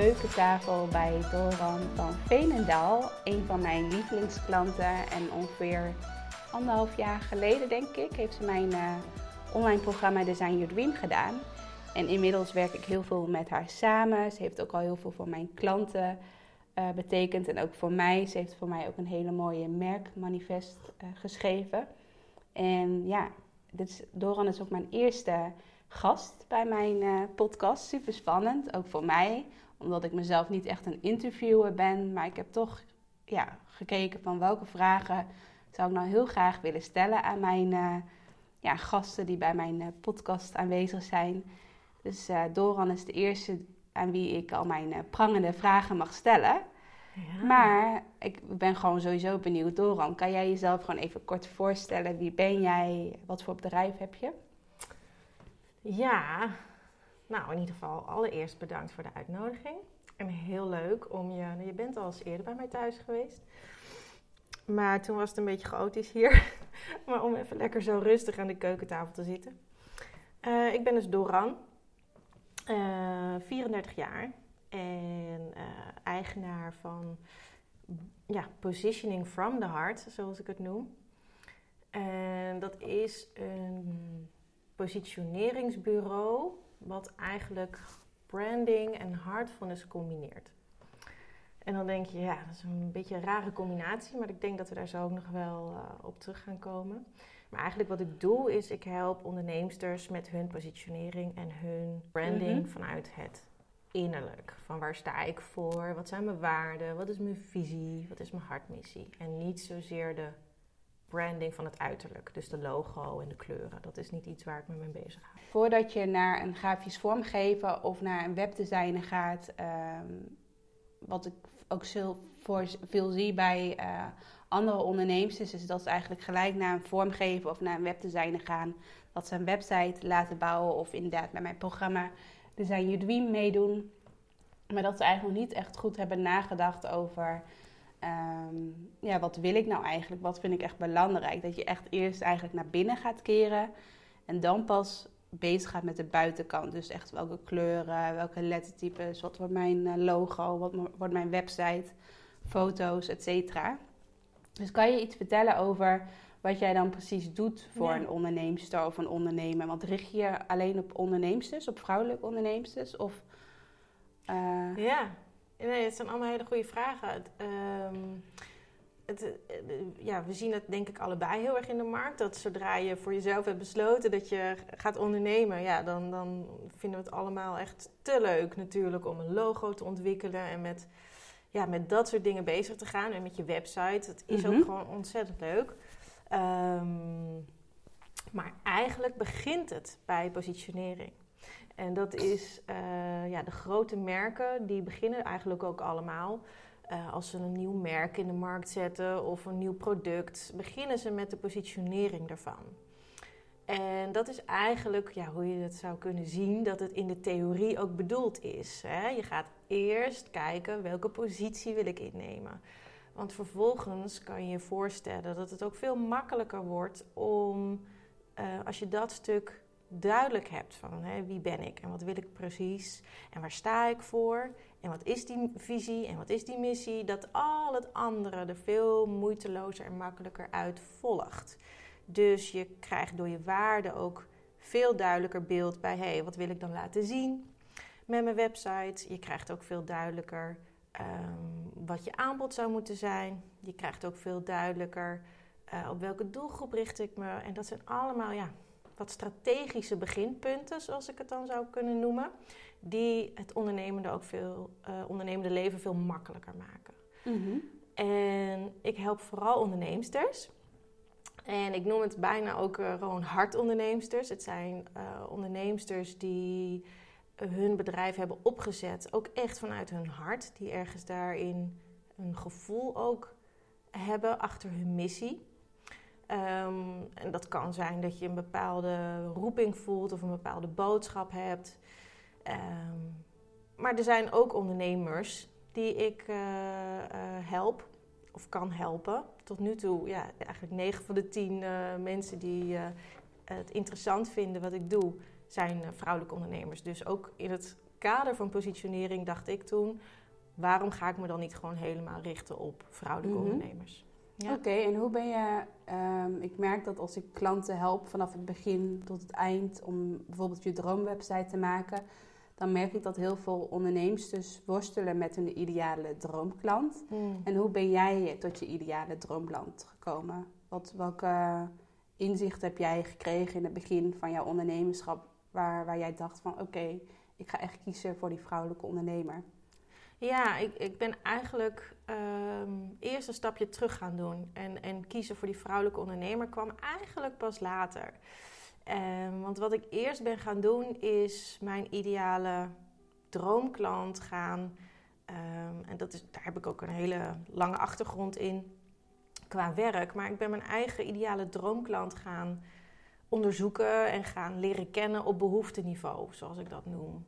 keukentafel bij Doran van Veenendaal, een van mijn lievelingsklanten. En ongeveer anderhalf jaar geleden, denk ik, heeft ze mijn uh, online programma Design Your Dream gedaan. En inmiddels werk ik heel veel met haar samen. Ze heeft ook al heel veel voor mijn klanten uh, betekend en ook voor mij. Ze heeft voor mij ook een hele mooie merkmanifest uh, geschreven. En ja, dit is, Doran is ook mijn eerste gast bij mijn podcast. Super spannend, ook voor mij. Omdat ik mezelf niet echt een interviewer ben. Maar ik heb toch ja, gekeken van welke vragen zou ik nou heel graag willen stellen aan mijn uh, ja, gasten die bij mijn uh, podcast aanwezig zijn. Dus Doran is de eerste aan wie ik al mijn prangende vragen mag stellen. Ja. Maar ik ben gewoon sowieso benieuwd, Doran. Kan jij jezelf gewoon even kort voorstellen? Wie ben jij? Wat voor bedrijf heb je? Ja, nou in ieder geval allereerst bedankt voor de uitnodiging. En heel leuk om je, nou, je bent al eens eerder bij mij thuis geweest. Maar toen was het een beetje chaotisch hier. maar om even lekker zo rustig aan de keukentafel te zitten. Uh, ik ben dus Doran, uh, 34 jaar en uh, eigenaar van ja, Positioning from the Heart, zoals ik het noem. En dat is een positioneringsbureau, wat eigenlijk branding en heartfulness combineert. En dan denk je, ja, dat is een beetje een rare combinatie, maar ik denk dat we daar zo ook nog wel uh, op terug gaan komen. Maar eigenlijk wat ik doe is, ik help onderneemsters met hun positionering en hun branding mm -hmm. vanuit het innerlijk. Van waar sta ik voor? Wat zijn mijn waarden? Wat is mijn visie? Wat is mijn hartmissie? En niet zozeer de branding van het uiterlijk. Dus de logo en de kleuren. Dat is niet iets waar ik me mee bezig hou. Voordat je naar een grafisch vormgeven of naar een webdesigner gaat, um, wat ik ook voor, veel zie bij uh, andere ondernemers, is dat ze eigenlijk gelijk naar een vormgever of naar een webdesigner gaan. Dat ze een website laten bouwen of inderdaad met mijn programma Design Your Dream meedoen. Maar dat ze eigenlijk nog niet echt goed hebben nagedacht over Um, ja, wat wil ik nou eigenlijk? Wat vind ik echt belangrijk? Dat je echt eerst eigenlijk naar binnen gaat keren en dan pas bezig gaat met de buitenkant. Dus echt welke kleuren, welke lettertypes, wat wordt mijn eh, logo, wat wordt mijn website, foto's, et cetera. Dus kan je iets vertellen over wat jij dan precies doet voor ja. een onderneemster of een ondernemer? Want richt je je alleen op onderneemsters, op vrouwelijke onderneemsters? Of, uh... Ja, Nee, het zijn allemaal hele goede vragen. Het, um, het, eh, ja, we zien het denk ik allebei heel erg in de markt. Dat zodra je voor jezelf hebt besloten dat je gaat ondernemen, ja, dan, dan vinden we het allemaal echt te leuk natuurlijk om een logo te ontwikkelen en met, ja, met dat soort dingen bezig te gaan. En met je website. Het is mm -hmm. ook gewoon ontzettend leuk. Um, maar eigenlijk begint het bij positionering. En dat is uh, ja, de grote merken, die beginnen eigenlijk ook allemaal. Uh, als ze een nieuw merk in de markt zetten of een nieuw product, beginnen ze met de positionering daarvan. En dat is eigenlijk ja, hoe je het zou kunnen zien dat het in de theorie ook bedoeld is. Hè? Je gaat eerst kijken welke positie wil ik innemen. Want vervolgens kan je je voorstellen dat het ook veel makkelijker wordt om, uh, als je dat stuk duidelijk hebt van hè, wie ben ik en wat wil ik precies en waar sta ik voor en wat is die visie en wat is die missie, dat al het andere er veel moeitelozer en makkelijker uit volgt. Dus je krijgt door je waarden ook veel duidelijker beeld bij hé, hey, wat wil ik dan laten zien met mijn website. Je krijgt ook veel duidelijker um, wat je aanbod zou moeten zijn. Je krijgt ook veel duidelijker uh, op welke doelgroep richt ik me. En dat zijn allemaal ja, wat strategische beginpunten, zoals ik het dan zou kunnen noemen, die het ondernemende ook veel, uh, ondernemende leven veel makkelijker maken. Mm -hmm. En ik help vooral onderneemsters. En ik noem het bijna ook uh, gewoon hartonderneemsters. Het zijn uh, onderneemsters die hun bedrijf hebben opgezet, ook echt vanuit hun hart, die ergens daarin een gevoel ook hebben achter hun missie. Um, en dat kan zijn dat je een bepaalde roeping voelt of een bepaalde boodschap hebt. Um, maar er zijn ook ondernemers die ik uh, uh, help of kan helpen. Tot nu toe, ja, eigenlijk 9 van de 10 uh, mensen die het interessant vinden wat ik doe, zijn vrouwelijke ondernemers. Dus ook in het kader van positionering dacht ik toen, waarom ga ik me dan niet gewoon helemaal richten op vrouwelijke mhm. ondernemers? Ja. Oké, en hoe ben je, ehm, ik merk dat als ik klanten help vanaf het begin tot het eind om bijvoorbeeld je droomwebsite te maken, dan merk ik dat heel veel ondernemers dus worstelen met hun ideale droomklant. Hmm. En hoe ben jij tot je ideale droomklant gekomen? Wat, welke inzicht heb jij gekregen in het begin van jouw ondernemerschap, waar, waar jij dacht van oké, ik ga echt kiezen voor die vrouwelijke ondernemer? Ja, ik, ik ben eigenlijk um, eerst een stapje terug gaan doen. En, en kiezen voor die vrouwelijke ondernemer kwam eigenlijk pas later. Um, want wat ik eerst ben gaan doen is mijn ideale droomklant gaan. Um, en dat is, daar heb ik ook een hele lange achtergrond in qua werk. Maar ik ben mijn eigen ideale droomklant gaan onderzoeken en gaan leren kennen op behoefteniveau, zoals ik dat noem.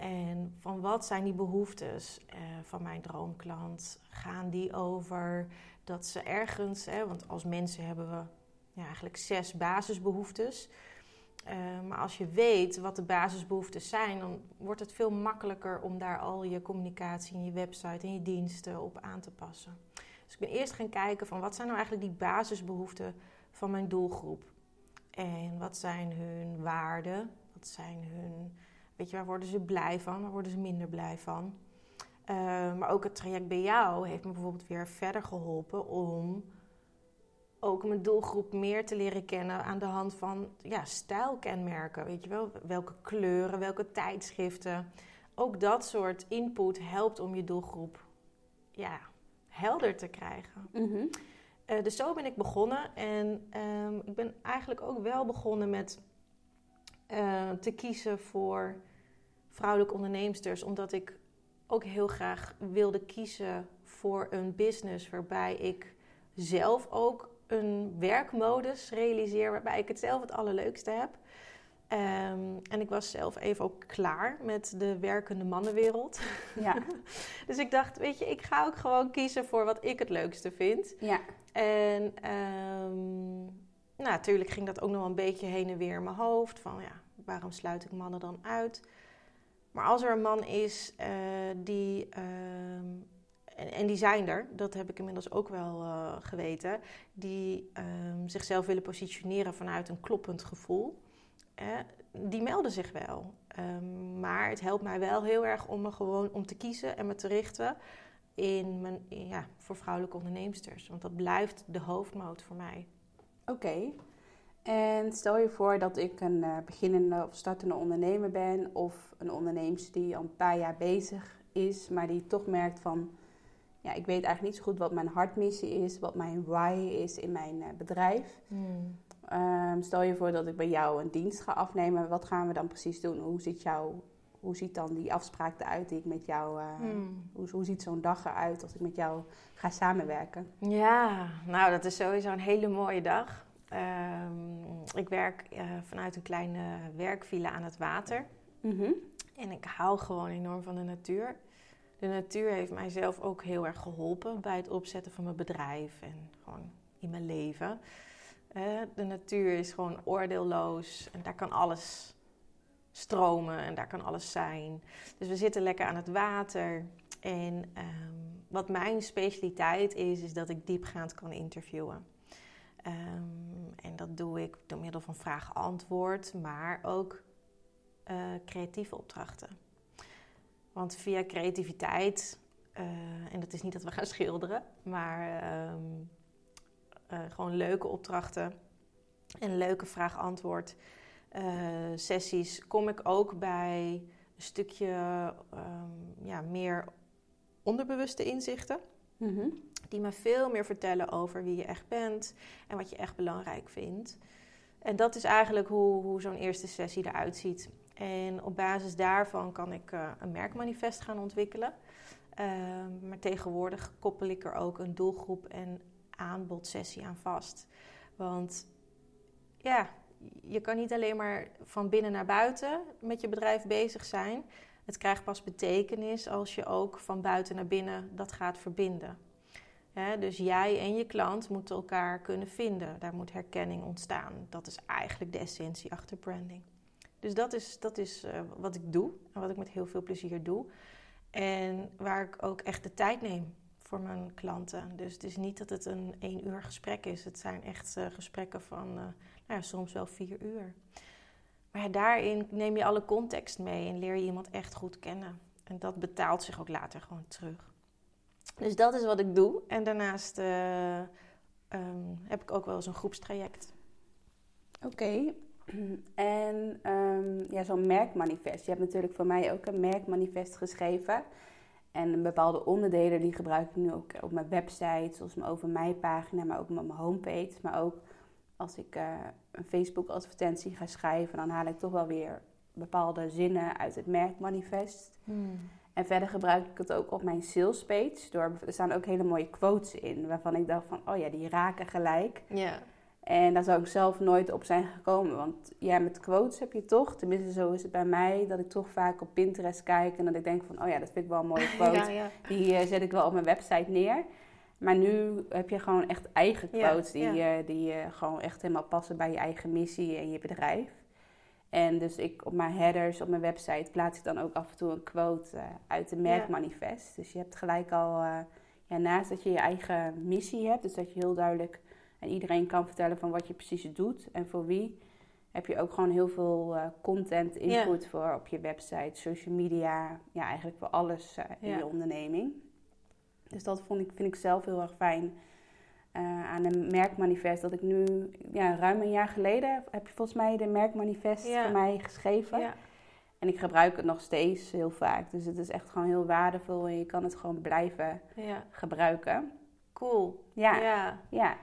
En van wat zijn die behoeftes uh, van mijn droomklant? Gaan die over dat ze ergens, hè, want als mensen hebben we ja, eigenlijk zes basisbehoeftes. Uh, maar als je weet wat de basisbehoeftes zijn, dan wordt het veel makkelijker om daar al je communicatie en je website en je diensten op aan te passen. Dus ik ben eerst gaan kijken van wat zijn nou eigenlijk die basisbehoeften van mijn doelgroep? En wat zijn hun waarden? Wat zijn hun Weet je, waar worden ze blij van? Waar worden ze minder blij van? Uh, maar ook het traject bij jou heeft me bijvoorbeeld weer verder geholpen om ook mijn doelgroep meer te leren kennen aan de hand van ja, stijlkenmerken. Weet je wel, welke kleuren, welke tijdschriften. Ook dat soort input helpt om je doelgroep ja, helder te krijgen. Mm dus zo ben ik begonnen. En um, ik ben eigenlijk ook wel begonnen met uh, te kiezen voor vrouwelijke onderneemsters, omdat ik ook heel graag wilde kiezen voor een business waarbij ik zelf ook een werkmodus realiseer waarbij ik het zelf het allerleukste heb. Ehm, en ik was zelf even ook klaar met de werkende mannenwereld. Ja. dus ik dacht, weet je, ik ga ook gewoon kiezen voor wat ik het leukste vind. Ja. En um, nou, natuurlijk ging dat ook nog een beetje heen en weer in mijn hoofd. Van ja, waarom sluit ik mannen dan uit? Maar als er een man is uh, die. Ehm, en, die zijn er, dat heb ik inmiddels ook wel uh, geweten. Die um, zichzelf willen positioneren vanuit een kloppend gevoel. Die melden zich wel. Um, maar het helpt mij wel heel erg om me gewoon om te kiezen en me te richten in mijn, ja, voor vrouwelijke onderneemsters. Want dat blijft de hoofdmoot voor mij. Oké. En stel je voor dat ik een uh, beginnende of startende ondernemer ben, of een ondernemer die al een paar jaar bezig is, maar die toch merkt van, ja, ik weet eigenlijk niet zo goed wat mijn hartmissie is, wat mijn why is in mijn uh, bedrijf. Hmm. Um, stel je voor dat ik bij jou een dienst ga afnemen, wat gaan we dan precies doen? Hoe ziet, jou, hoe ziet dan die afspraak eruit die ik met jou, uh, hmm. hoe, hoe ziet zo'n dag eruit als ik met jou ga samenwerken? Ja, nou dat is sowieso een hele mooie dag. Um, ik werk uh, vanuit een kleine werkvilla aan het water. Mm En ik hou gewoon enorm van de natuur. De natuur heeft mijzelf ook heel erg geholpen bij het opzetten van mijn bedrijf en gewoon in mijn leven. Uh, de natuur is gewoon oordeelloos en daar kan alles stromen en daar kan alles zijn. Dus we zitten lekker aan het water. En um, wat mijn specialiteit is, is dat ik diepgaand kan interviewen. Um, en dat doe ik door middel van vraag-antwoord, maar ook uh, creatieve opdrachten. Want via creativiteit, uh, en dat is niet dat we gaan schilderen, maar um, uh, gewoon leuke opdrachten en leuke vraag-antwoord sessies, kom ik ook bij een stukje um, ja, meer onderbewuste inzichten. -hmm die me veel meer vertellen over wie je echt bent en wat je echt belangrijk vindt. En dat is eigenlijk hoe, hoe zo'n eerste sessie eruit ziet. En op basis daarvan kan ik uh, een merkmanifest gaan ontwikkelen. Uh, maar tegenwoordig koppel ik er ook een doelgroep en aanbodsessie aan vast. Want ja, je kan niet alleen maar van binnen naar buiten met je bedrijf bezig zijn. Het krijgt pas betekenis als je ook van buiten naar binnen dat gaat verbinden dus jij en je klant moeten elkaar kunnen vinden. Daar moet herkenning ontstaan. Dat is eigenlijk de essentie achter branding. Dus dat is, dat is eh, wat ik doe en wat ik met heel veel plezier doe. En waar ik ook echt de tijd neem voor mijn klanten. Dus het is niet dat het een één uur gesprek is. Het zijn echt uh, gesprekken van uh, nou ja, soms wel vier uur. Maar daarin neem je alle context mee en leer je iemand echt goed kennen. En dat betaalt zich ook later gewoon terug. Dus dat is wat ik doe. En daarnaast uh, um, heb ik ook wel eens een groepstraject. Oké. En um, ja, zo'n merkmanifest. Je hebt natuurlijk voor mij ook een merkmanifest geschreven. En bepaalde onderdelen die gebruik ik nu ook op mijn website, zoals mijn over mij pagina, maar ook op mijn homepage. Maar ook als ik uh, een Facebook advertentie ga schrijven, dan haal ik toch wel weer bepaalde zinnen uit het merkmanifest. Hmm. En verder gebruik ik het ook op mijn salespage. Door, er staan ook hele mooie quotes in, waarvan ik dacht van, oh ja, die raken gelijk. Ja. En daar zou ik zelf nooit op zijn gekomen. Want ja, met quotes heb je toch, tenminste zo is het bij mij, dat ik toch vaak op Pinterest kijk en dat ik denk van, oh ja, dat vind ik wel een mooie quote. Die uh, zet ik wel op mijn website neer. Maar nu heb je gewoon echt eigen quotes die, uh, die uh, gewoon echt helemaal passen bij je eigen missie en je bedrijf. En dus ik op mijn headers op mijn website plaats ik dan ook af en toe een quote uit de merkmanifest. Dus je hebt gelijk al, ja, naast dat je je eigen missie hebt, dus dat je heel duidelijk en iedereen kan vertellen van wat je precies doet en voor wie. Heb je ook gewoon heel veel uh, content input voor op je website, social media. Ja, eigenlijk voor alles uh, in je onderneming. Dus dat vond ik, vind ik zelf heel erg fijn uh, aan een merkmanifest. Dat ik nu, ja, ruim een jaar geleden heb je volgens mij de merkmanifest voor mij geschreven. En ik gebruik het nog steeds heel vaak. Dus het is echt gewoon heel waardevol en je kan het gewoon blijven gebruiken. Cool. Ja. ja.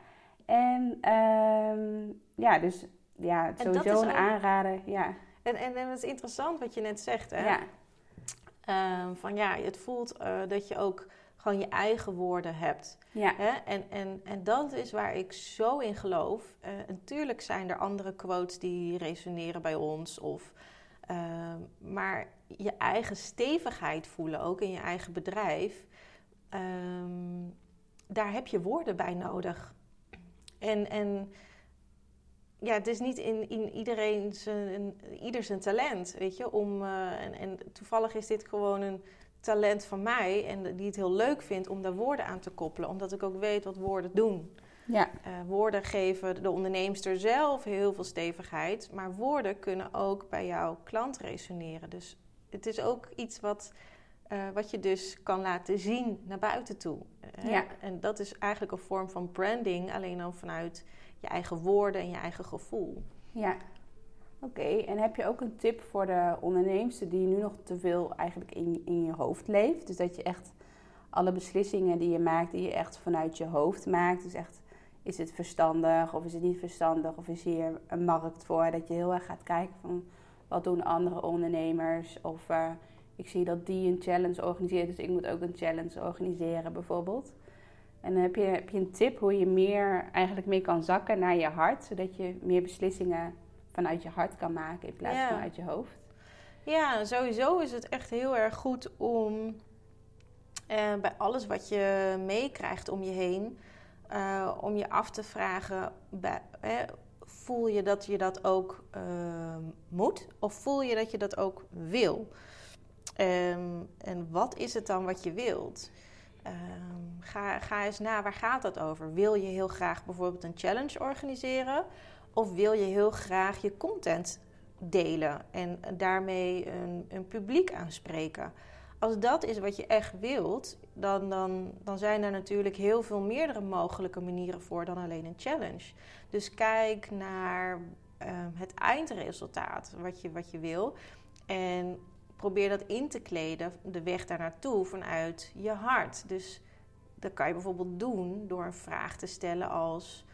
En um, ja, dus ja, sowieso een aanrader. Ja. En, en, en het is interessant wat je net zegt, hè? Ja. Um, van ja, het voelt uh, dat je ook gewoon je eigen woorden hebt. Ja. Hè? En, en, en dat is waar ik zo in geloof. Uh, natuurlijk zijn er andere quotes die resoneren bij ons. Of, uh, maar je eigen stevigheid voelen, ook in je eigen bedrijf. Um, daar heb je woorden bij nodig. En, en ja, het is niet in, in iedereen zijn, ieder zijn talent, weet je. Om, uh, en, en toevallig is dit gewoon een talent van mij en die het heel leuk vindt om daar woorden aan te koppelen, omdat ik ook weet wat woorden doen. Ja. Uh, woorden geven de onderneemster zelf heel veel stevigheid, maar woorden kunnen ook bij jouw klant resoneren. Dus het is ook iets wat, uh, wat je dus kan laten zien naar buiten toe. Ja. En dat is eigenlijk een vorm van branding, alleen dan vanuit je eigen woorden en je eigen gevoel. Ja, oké. En heb je ook een tip voor de onderneemster die nu nog te veel eigenlijk in, in je hoofd leeft? Dus dat je echt alle beslissingen die je maakt, die je echt vanuit je hoofd maakt. Dus echt, is het verstandig of is het niet verstandig? Of is hier een markt voor? Dat je heel erg gaat kijken van wat doen andere ondernemers? Of... Uh, ik zie dat die een challenge organiseert, dus ik moet ook een challenge organiseren bijvoorbeeld. En heb je, heb je een tip hoe je meer, eigenlijk meer kan zakken naar je hart, zodat je meer beslissingen vanuit je hart kan maken in plaats van uit je hoofd? Ja, sowieso is het echt heel erg goed om eh, bij alles wat je meekrijgt om je heen, uh, om je af te vragen: bij, voel je dat je dat ook uh, moet? Of voel je dat je dat ook wil? Um, en wat is het dan wat je wilt? Um, ga, ga eens na, waar gaat dat over? Wil je heel graag bijvoorbeeld een challenge organiseren? Of wil je heel graag je content delen en daarmee een, een publiek aanspreken? Als dat is wat je echt wilt, dan, dan, dan zijn er natuurlijk heel veel meerdere mogelijke manieren voor dan alleen een challenge. Dus kijk naar um, het eindresultaat, wat je, wat je wil. En probeer dat in te kleden, de weg daar naartoe, vanuit je hart. Dus dat kan je bijvoorbeeld doen door een vraag te stellen als...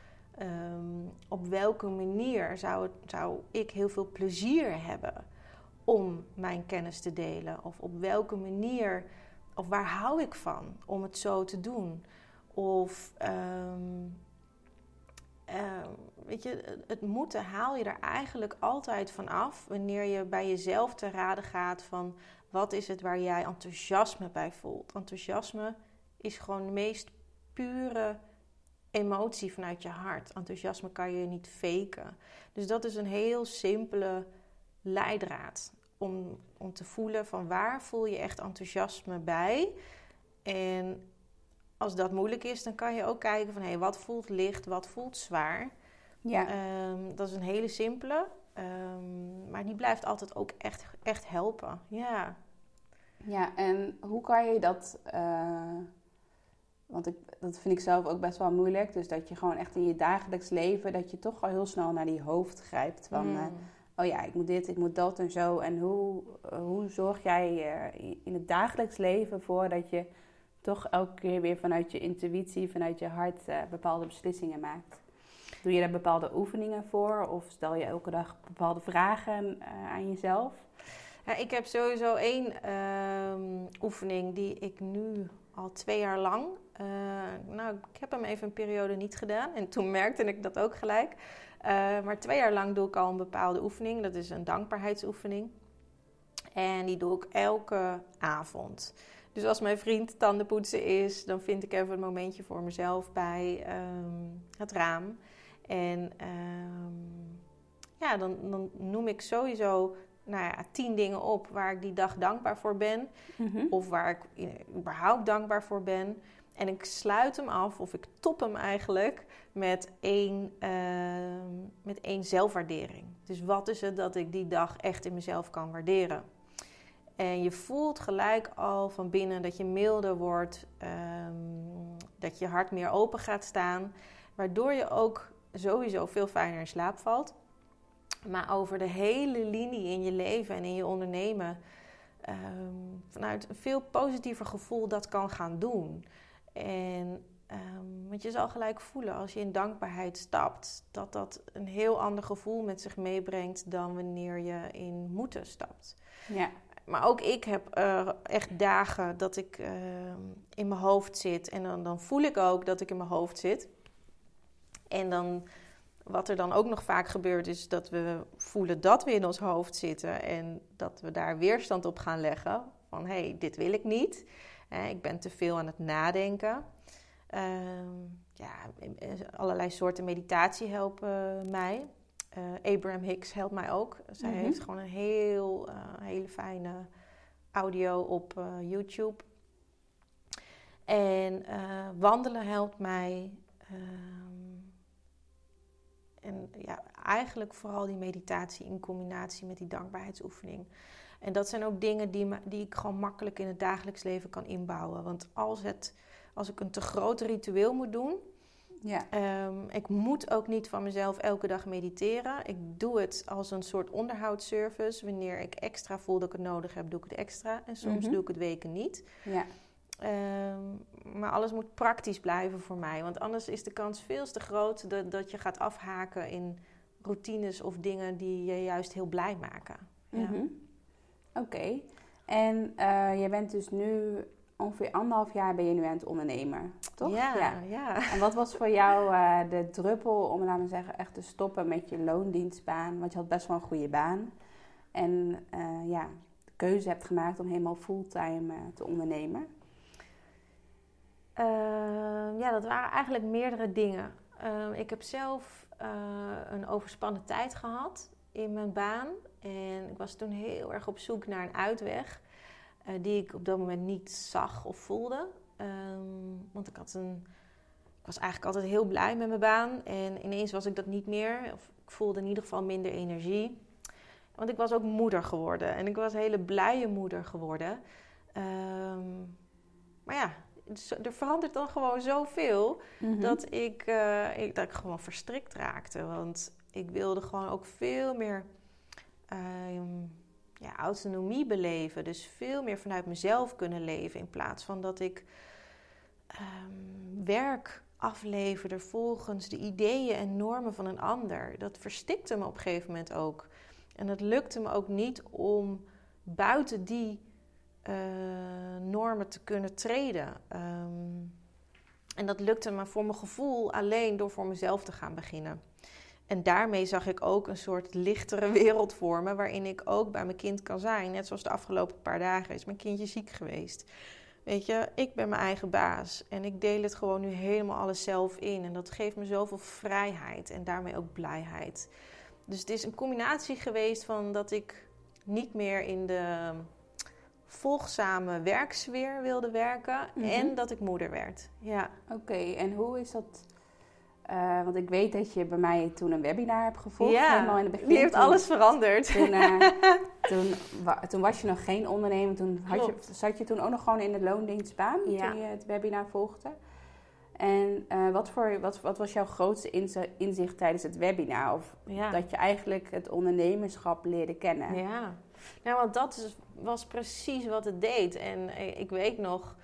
Um, op welke manier zou, zou ik heel veel plezier hebben om mijn kennis te delen? Of op welke manier, of waar hou ik van om het zo te doen? Of um, uh, weet je, het moeten haal je er eigenlijk altijd van af wanneer je bij jezelf te raden gaat van wat is het waar jij enthousiasme bij voelt. Enthousiasme is gewoon de meest pure emotie vanuit je hart. Enthousiasme kan je niet faken. Dus dat is een heel simpele leidraad. Om, om te voelen van waar voel je echt enthousiasme bij. En als dat moeilijk is, dan kan je ook kijken van hé, hey, wat voelt licht, wat voelt zwaar. Ja. Ehm, dat is een hele simpele. Um, maar die blijft altijd ook echt, echt helpen. Ja. Ja, en hoe kan je dat... Uh, want ik, dat vind ik zelf ook best wel moeilijk. Dus dat je gewoon echt in je dagelijks leven... dat je toch al heel snel naar die hoofd grijpt. Van, mm. uh, oh ja, ik moet dit, ik moet dat en zo. En hoe, uh, hoe zorg jij in het dagelijks leven voor dat je... toch elke keer weer vanuit je intuïtie, vanuit je hart... bepaalde beslissingen maakt? Doe je daar bepaalde oefeningen voor? Of stel je elke dag bepaalde vragen aan jezelf? Ja, ik heb sowieso één uh, oefening die ik nu al twee jaar lang. Uh, nou, ik heb hem even een periode niet gedaan en toen merkte ik dat ook gelijk. Uh, maar twee jaar lang doe ik al een bepaalde oefening. Dat is een dankbaarheidsoefening. En die doe ik elke avond. Dus als mijn vriend tandenpoetsen is, dan vind ik even een momentje voor mezelf bij um, het raam. En um, ja, dan, dan noem ik sowieso nou ja, tien dingen op waar ik die dag dankbaar voor ben. Mhm. Of waar ik überhaupt dankbaar voor ben. En ik sluit hem af, of ik top hem eigenlijk, met één, ehm, met één zelfwaardering. Dus wat is het dat ik die dag echt in mezelf kan waarderen? En je voelt gelijk al van binnen dat je milder wordt, ehm, dat je hart meer open gaat staan, waardoor je ook sowieso veel fijner in slaap valt maar over de hele linie in je leven en in je ondernemen. Um, vanuit een veel positiever gevoel dat kan gaan doen. En um, want je zal gelijk voelen als je in dankbaarheid stapt, dat dat een heel ander gevoel met zich meebrengt dan wanneer je in moeten stapt. Ja. Maar ook ik heb uh, echt dagen dat ik uh, in mijn hoofd zit. En dan, dan voel ik ook dat ik in mijn hoofd zit. En dan wat er dan ook nog vaak gebeurt, is dat we voelen dat we in ons hoofd zitten en dat we daar weerstand op gaan leggen. Van hé, hey, dit wil ik niet. ik ben te veel aan het nadenken. Ehm, ja, allerlei soorten meditatie helpen mij. Uh, Abraham Hicks helpt mij ook. Zij mhm. heeft gewoon een heel, uh, hele fijne audio op uh, YouTube. En wandelen helpt mij. Ehm, en ja, eigenlijk vooral die meditatie in combinatie met die dankbaarheidsoefening. En dat zijn ook dingen die, die ik gewoon makkelijk in het dagelijks leven kan inbouwen. Want als, het, als ik een te groot ritueel moet doen, ja. Um, ik moet ook niet van mezelf elke dag mediteren. Ik doe het als een soort onderhoudsservice. Wanneer ik extra voel dat ik het nodig heb, doe ik het extra. En soms mhm. doe ik het weken niet. Ja. Um, maar alles moet praktisch blijven voor mij. Want anders is de kans veel te groot dat, dat je gaat afhaken in routines of dingen die je juist heel blij maken. Ja. Mhm. Oké. En uh, je bent dus nu ongeveer anderhalf jaar ben je nu aan het ondernemen, toch? Ja, ja. En wat was voor jou uh, de druppel om, laten we zeggen, echt te stoppen met je loondienstbaan? Want je had best wel een goede baan. En uh, ja, de keuze hebt gemaakt om helemaal fulltime te ondernemen. Ehm, ja, dat waren eigenlijk meerdere dingen. Ehm, ik heb zelf uh, een overspannen tijd gehad in mijn baan. En ik was toen heel erg op zoek naar een uitweg. Uh, die ik op dat moment niet zag of voelde. Um, want ik, had een, ik was eigenlijk altijd heel blij met mijn baan. En ineens was ik dat niet meer. Of ik voelde in ieder geval minder energie. Want ik was ook moeder geworden. En ik was een hele blije moeder geworden. maar ja, er verandert dan gewoon zoveel mm dat, ik, uh, ik, dat ik gewoon verstrikt raakte. Want ik wilde gewoon ook veel meer ehm, ja, autonomie beleven. Dus veel meer vanuit mezelf kunnen leven. In plaats van dat ik um, werk afleverde volgens de ideeën en normen van een ander. Dat verstikte me op een gegeven moment ook. En het lukte me ook niet om buiten die uh, normen te kunnen treden. Um, en dat lukte me voor mijn gevoel alleen door voor mezelf te gaan beginnen. En daarmee zag ik ook een soort lichtere wereld vormen, waarin ik ook bij mijn kind kan zijn. Net zoals de afgelopen paar dagen is mijn kindje ziek geweest. Weet je, ik ben mijn eigen baas en ik deel het gewoon nu helemaal alles zelf in. En dat geeft me zoveel vrijheid en daarmee ook blijheid. Dus het is een combinatie geweest van dat ik niet meer in de volgzame werksfeer wilde werken mhm. en dat ik moeder werd. Ja. Oké, en hoe is dat? Uh, want ik weet dat je bij mij toen een webinar hebt gevolgd. Ja, helemaal in het begin. die heeft alles veranderd. Toen, uh, toen, toen, was je nog geen ondernemer. Toen had je, zat je toen ook nog gewoon in de loondienstbaan ja. toen je het webinar volgde. En uh, wat, voor, wat, wat was jouw grootste inzicht tijdens het webinar? Of dat je eigenlijk het ondernemerschap leerde kennen? Ja, nou, want dat was precies wat het deed. En ik weet nog,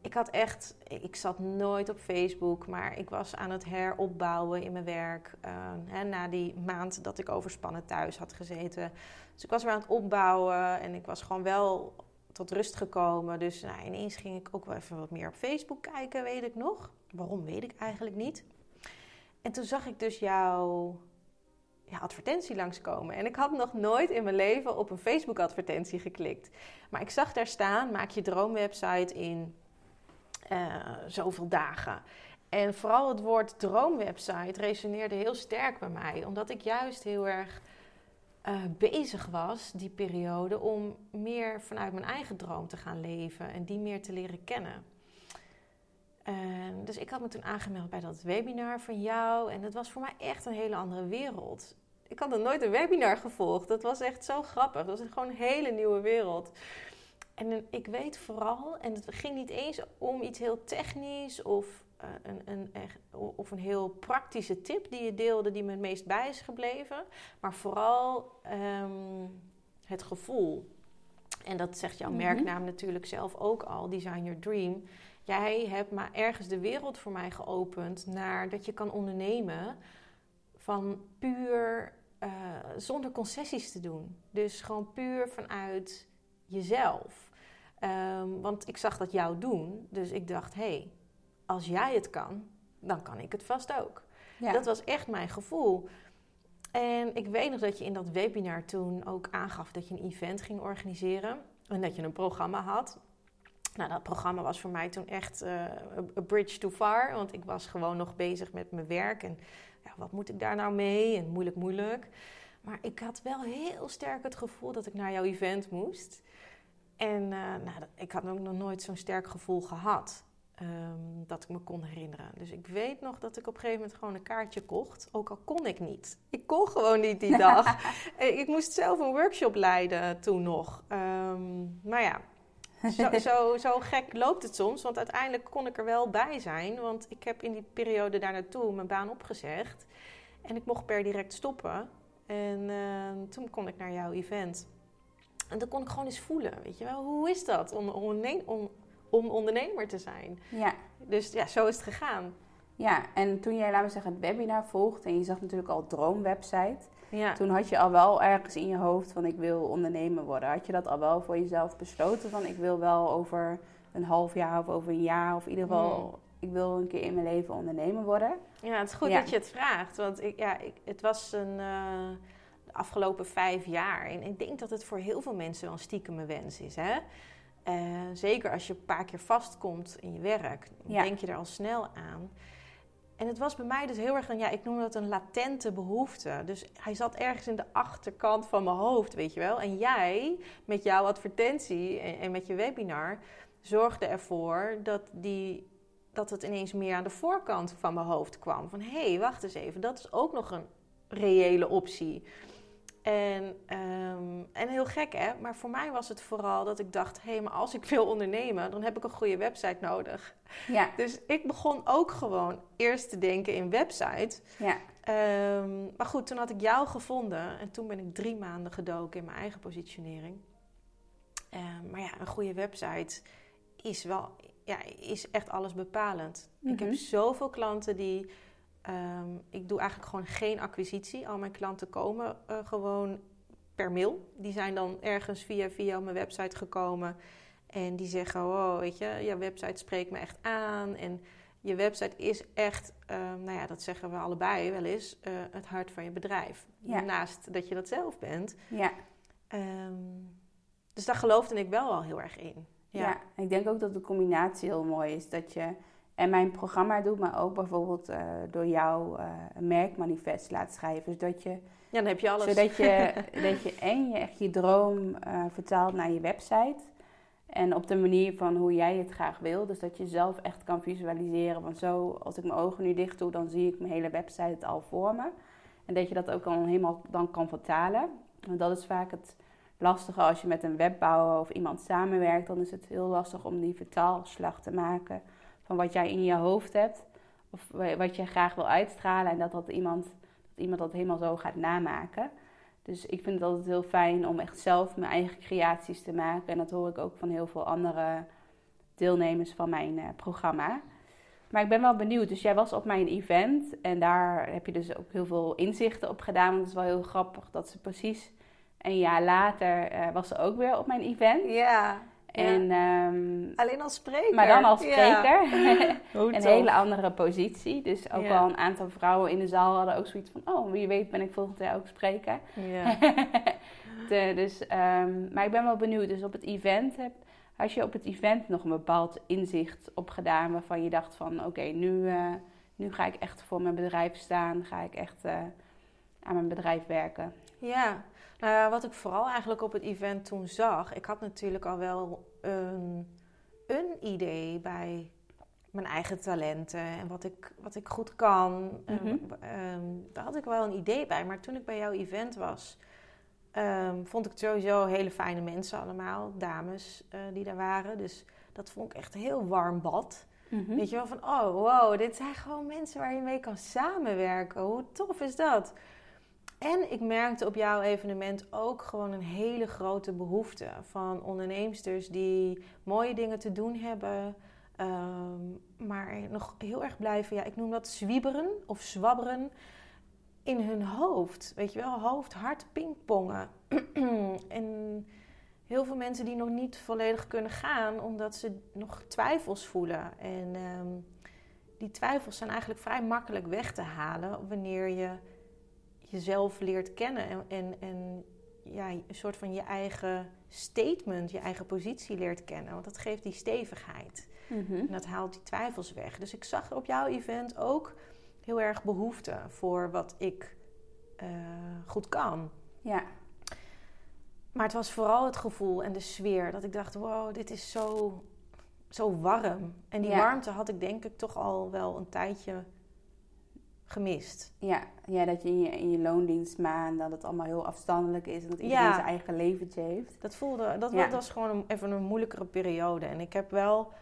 ik had echt, ik zat nooit op Facebook, maar ik was aan het heropbouwen in mijn werk. Uh, hè, na die maand dat ik overspannen thuis had gezeten. Dus ik was weer aan het opbouwen en ik was gewoon wel tot rust gekomen. Dus nou, ineens ging ik ook wel even wat meer op Facebook kijken, weet ik nog. Waarom weet ik eigenlijk niet. En toen zag ik dus jouw ja, advertentie langskomen. En ik had nog nooit in mijn leven op een Facebook-advertentie geklikt. Maar ik zag daar staan: maak je droomwebsite in uh, zoveel dagen. En vooral het woord droomwebsite resoneerde heel sterk bij mij, omdat ik juist heel erg uh, bezig was die periode om meer vanuit mijn eigen droom te gaan leven en die meer te leren kennen. Dus ik had me toen aangemeld bij dat webinar van jou en het was voor mij echt een hele andere wereld. Ik had nog nooit een webinar gevolgd. Dat was echt zo grappig. Dat was gewoon een hele nieuwe wereld. En ik weet vooral, en het ging niet eens om iets heel technisch of, uh, een, een, of een heel praktische tip die je deelde, die me het meest bij is gebleven, maar vooral um, het gevoel. En dat zegt jouw mhm. merknaam natuurlijk zelf ook al, Design Your Dream. Jij hebt maar ergens de wereld voor mij geopend naar dat je kan ondernemen van puur uh, zonder concessies te doen. Dus gewoon puur vanuit jezelf. Um, want ik zag dat jou doen, dus ik dacht: hé, hey, als jij het kan, dan kan ik het vast ook. Ja. Dat was echt mijn gevoel. En ik weet nog dat je in dat webinar toen ook aangaf dat je een event ging organiseren en dat je een programma had. Nou, dat programma was voor mij toen echt uh, a bridge too far, want ik was gewoon nog bezig met mijn werk en ja, wat moet ik daar nou mee en moeilijk, moeilijk. Maar ik had wel heel sterk het gevoel dat ik naar jouw event moest. En uh, nou, ik had ook nog nooit zo'n sterk gevoel gehad. Um, dat ik me kon herinneren. Dus ik weet nog dat ik op een gegeven moment gewoon een kaartje kocht. Ook al kon ik niet. Ik kon gewoon niet die dag. ik moest zelf een workshop leiden toen nog. Um, maar ja, zo, zo, zo, gek loopt het soms. Want uiteindelijk kon ik er wel bij zijn. Want ik heb in die periode daar naartoe mijn baan opgezegd. En ik mocht per direct stoppen. En uh, toen kon ik naar jouw event. En dan kon ik gewoon eens voelen, weet je wel. Hoe is dat om, om, om ondernemer te zijn? Ja. Dus ja, zo is het gegaan. Ja, en toen jij, laten we zeggen, het webinar volgde... en je zag natuurlijk al droomwebsite... Ja. Toen had je al wel ergens in je hoofd van ik wil ondernemer worden. Had je dat al wel voor jezelf besloten van ik wil wel over een half jaar of over een jaar of in ieder geval hmm. ik wil een keer in mijn leven ondernemer worden? Ja, het is goed dat je het vraagt. Want ik, ja, ik, het was een, uh, de afgelopen vijf jaar. En ik denk dat het voor heel veel mensen wel een stiekeme wens is. Hè? Uh, zeker als je een paar keer vastkomt in je werk, denk je er al snel aan. En het was bij mij dus heel erg een, ja, ik noem dat een latente behoefte. Dus hij zat ergens in de achterkant van mijn hoofd, weet je wel. En jij, met jouw advertentie en, met je webinar, zorgde ervoor dat, die, dat het ineens meer aan de voorkant van mijn hoofd kwam. Van, hé, hey, wacht eens even, dat is ook nog een reële optie. En, ehm, en heel gek hè, maar voor mij was het vooral dat ik dacht: hé, hey, maar als ik wil ondernemen, dan heb ik een goede website nodig. Ja. Dus ik begon ook gewoon eerst te denken in website. Ja. Ehm, maar goed, toen had ik jou gevonden en toen ben ik drie maanden gedoken in mijn eigen positionering. Um, maar ja, een goede website is wel, ja, is echt alles bepalend. Ik heb mhm. zoveel klanten die Ehm, ik doe eigenlijk gewoon geen acquisitie. Al mijn klanten komen uh, gewoon per mail. Die zijn dan ergens via, via mijn website gekomen. En die zeggen, oh, weet je, jouw website spreekt me echt aan. En je website is echt, um, nou ja, dat zeggen we allebei wel eens, uh, het hart van je bedrijf. Naast dat je dat zelf bent. Ja. Um, dus daar geloofde ik wel al heel erg in. Ja. ja, ik denk ook dat de combinatie heel mooi is. Dat je En mijn programma doet me ook bijvoorbeeld uh, door jou uh, een merkmanifest laten schrijven. Zodat je, ja, dan heb je alles. Zodat je, dat je en je echt je droom uh, vertaalt naar je website. En op de manier van hoe jij het graag wil. Dus dat je zelf echt kan visualiseren. Want zo, als ik mijn ogen nu dicht doe, dan zie ik mijn hele website al voor me. En dat je dat ook dan helemaal dan kan vertalen. Want dat is vaak het lastige als je met een webbouwer of iemand samenwerkt. Dan is het heel lastig om die vertaalslag te maken van wat jij in je hoofd hebt. Of wat je graag wil uitstralen. En dat, dat, iemand, dat iemand dat helemaal zo gaat namaken. Dus ik vind het altijd heel fijn om echt zelf mijn eigen creaties te maken. En dat hoor ik ook van heel veel andere deelnemers van mijn uh, programma. Maar ik ben wel benieuwd. Dus jij was op mijn event en daar heb je dus ook heel veel inzichten op gedaan. Want het is wel heel grappig dat ze precies een jaar later uh, was ze ook weer op mijn event. Ja. En, um, Alleen als spreker. Maar dan als spreker. Ja. een hele andere positie. Dus ook wel een aantal vrouwen in de zaal hadden ook zoiets van... Oh, wie weet ben ik volgend jaar ook spreker. Ja. de, dus, um, maar ik ben wel benieuwd. Dus op het event heb... Als je op het event nog een bepaald inzicht opgedaan... waarvan je dacht van... Oké, nu, uh, nu ga ik echt voor mijn bedrijf staan. Ga ik echt uh, aan mijn bedrijf werken. Ja, nou, wat ik vooral eigenlijk op het event toen zag, ik had natuurlijk al wel een, een idee bij mijn eigen talenten en wat ik, wat ik goed kan. Mm daar had ik wel een idee bij. Maar toen ik bij jouw event was, um, vond ik het sowieso hele fijne mensen allemaal, dames uh, die daar waren. Dus dat vond ik echt een heel warm bad. Mhm. Weet je wel, van oh wow, dit zijn gewoon mensen waar je mee kan samenwerken. Hoe tof is dat? En ik merkte op jouw evenement ook gewoon een hele grote behoefte van onderneemsters die mooie dingen te doen hebben, ehm, maar nog heel erg blijven, ja, ik noem dat zwieberen of zwabberen in hun hoofd. Weet je wel, hoofd, hart, pingpongen. en heel veel mensen die nog niet volledig kunnen gaan omdat ze nog twijfels voelen. En ehm, die twijfels zijn eigenlijk vrij makkelijk weg te halen wanneer je jezelf leert kennen en, en, en ja, een soort van je eigen statement, je eigen positie leert kennen. Want dat geeft die stevigheid. Mhm. En dat haalt die twijfels weg. Dus ik zag op jouw event ook heel erg behoefte voor wat ik uh, goed kan. Ja. Maar het was vooral het gevoel en de sfeer dat ik dacht: wow, dit is zo, zo warm. En die warmte had ik denk ik toch al wel een tijdje gemist. Ja, ja dat je in je, in je loondienstmaan, dat het allemaal heel afstandelijk is en dat iedereen zijn eigen leventje heeft. Dat voelde, dat was gewoon een, even een moeilijkere periode. En ik heb wel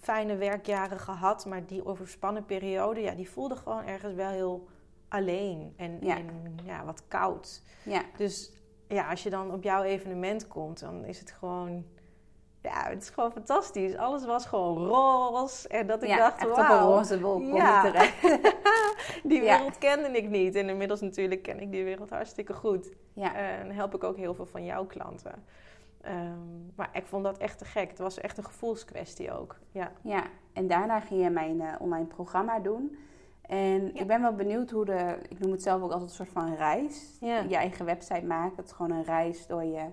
fijne werkjaren gehad, maar die overspannen periode, ja, die voelde gewoon ergens wel heel alleen en, ja. en ja, wat koud. Ja. Dus ja, als je dan op jouw evenement komt, dan is het gewoon ja, het is gewoon fantastisch. Alles was gewoon roze. En dat ik dacht, echt op een roze wolk ja. terecht. die wereld kende ik niet. En inmiddels natuurlijk ken ik die wereld hartstikke goed. Ja. En help ik ook heel veel van jouw klanten. Um, maar ik vond dat echt te gek. Het was echt een gevoelskwestie ook. Ja, ja. en daarna ging je mijn uh, online programma doen. En ik ben wel benieuwd hoe de, ik noem het zelf ook altijd een soort van reis. Je eigen website maken. Het is gewoon een reis door je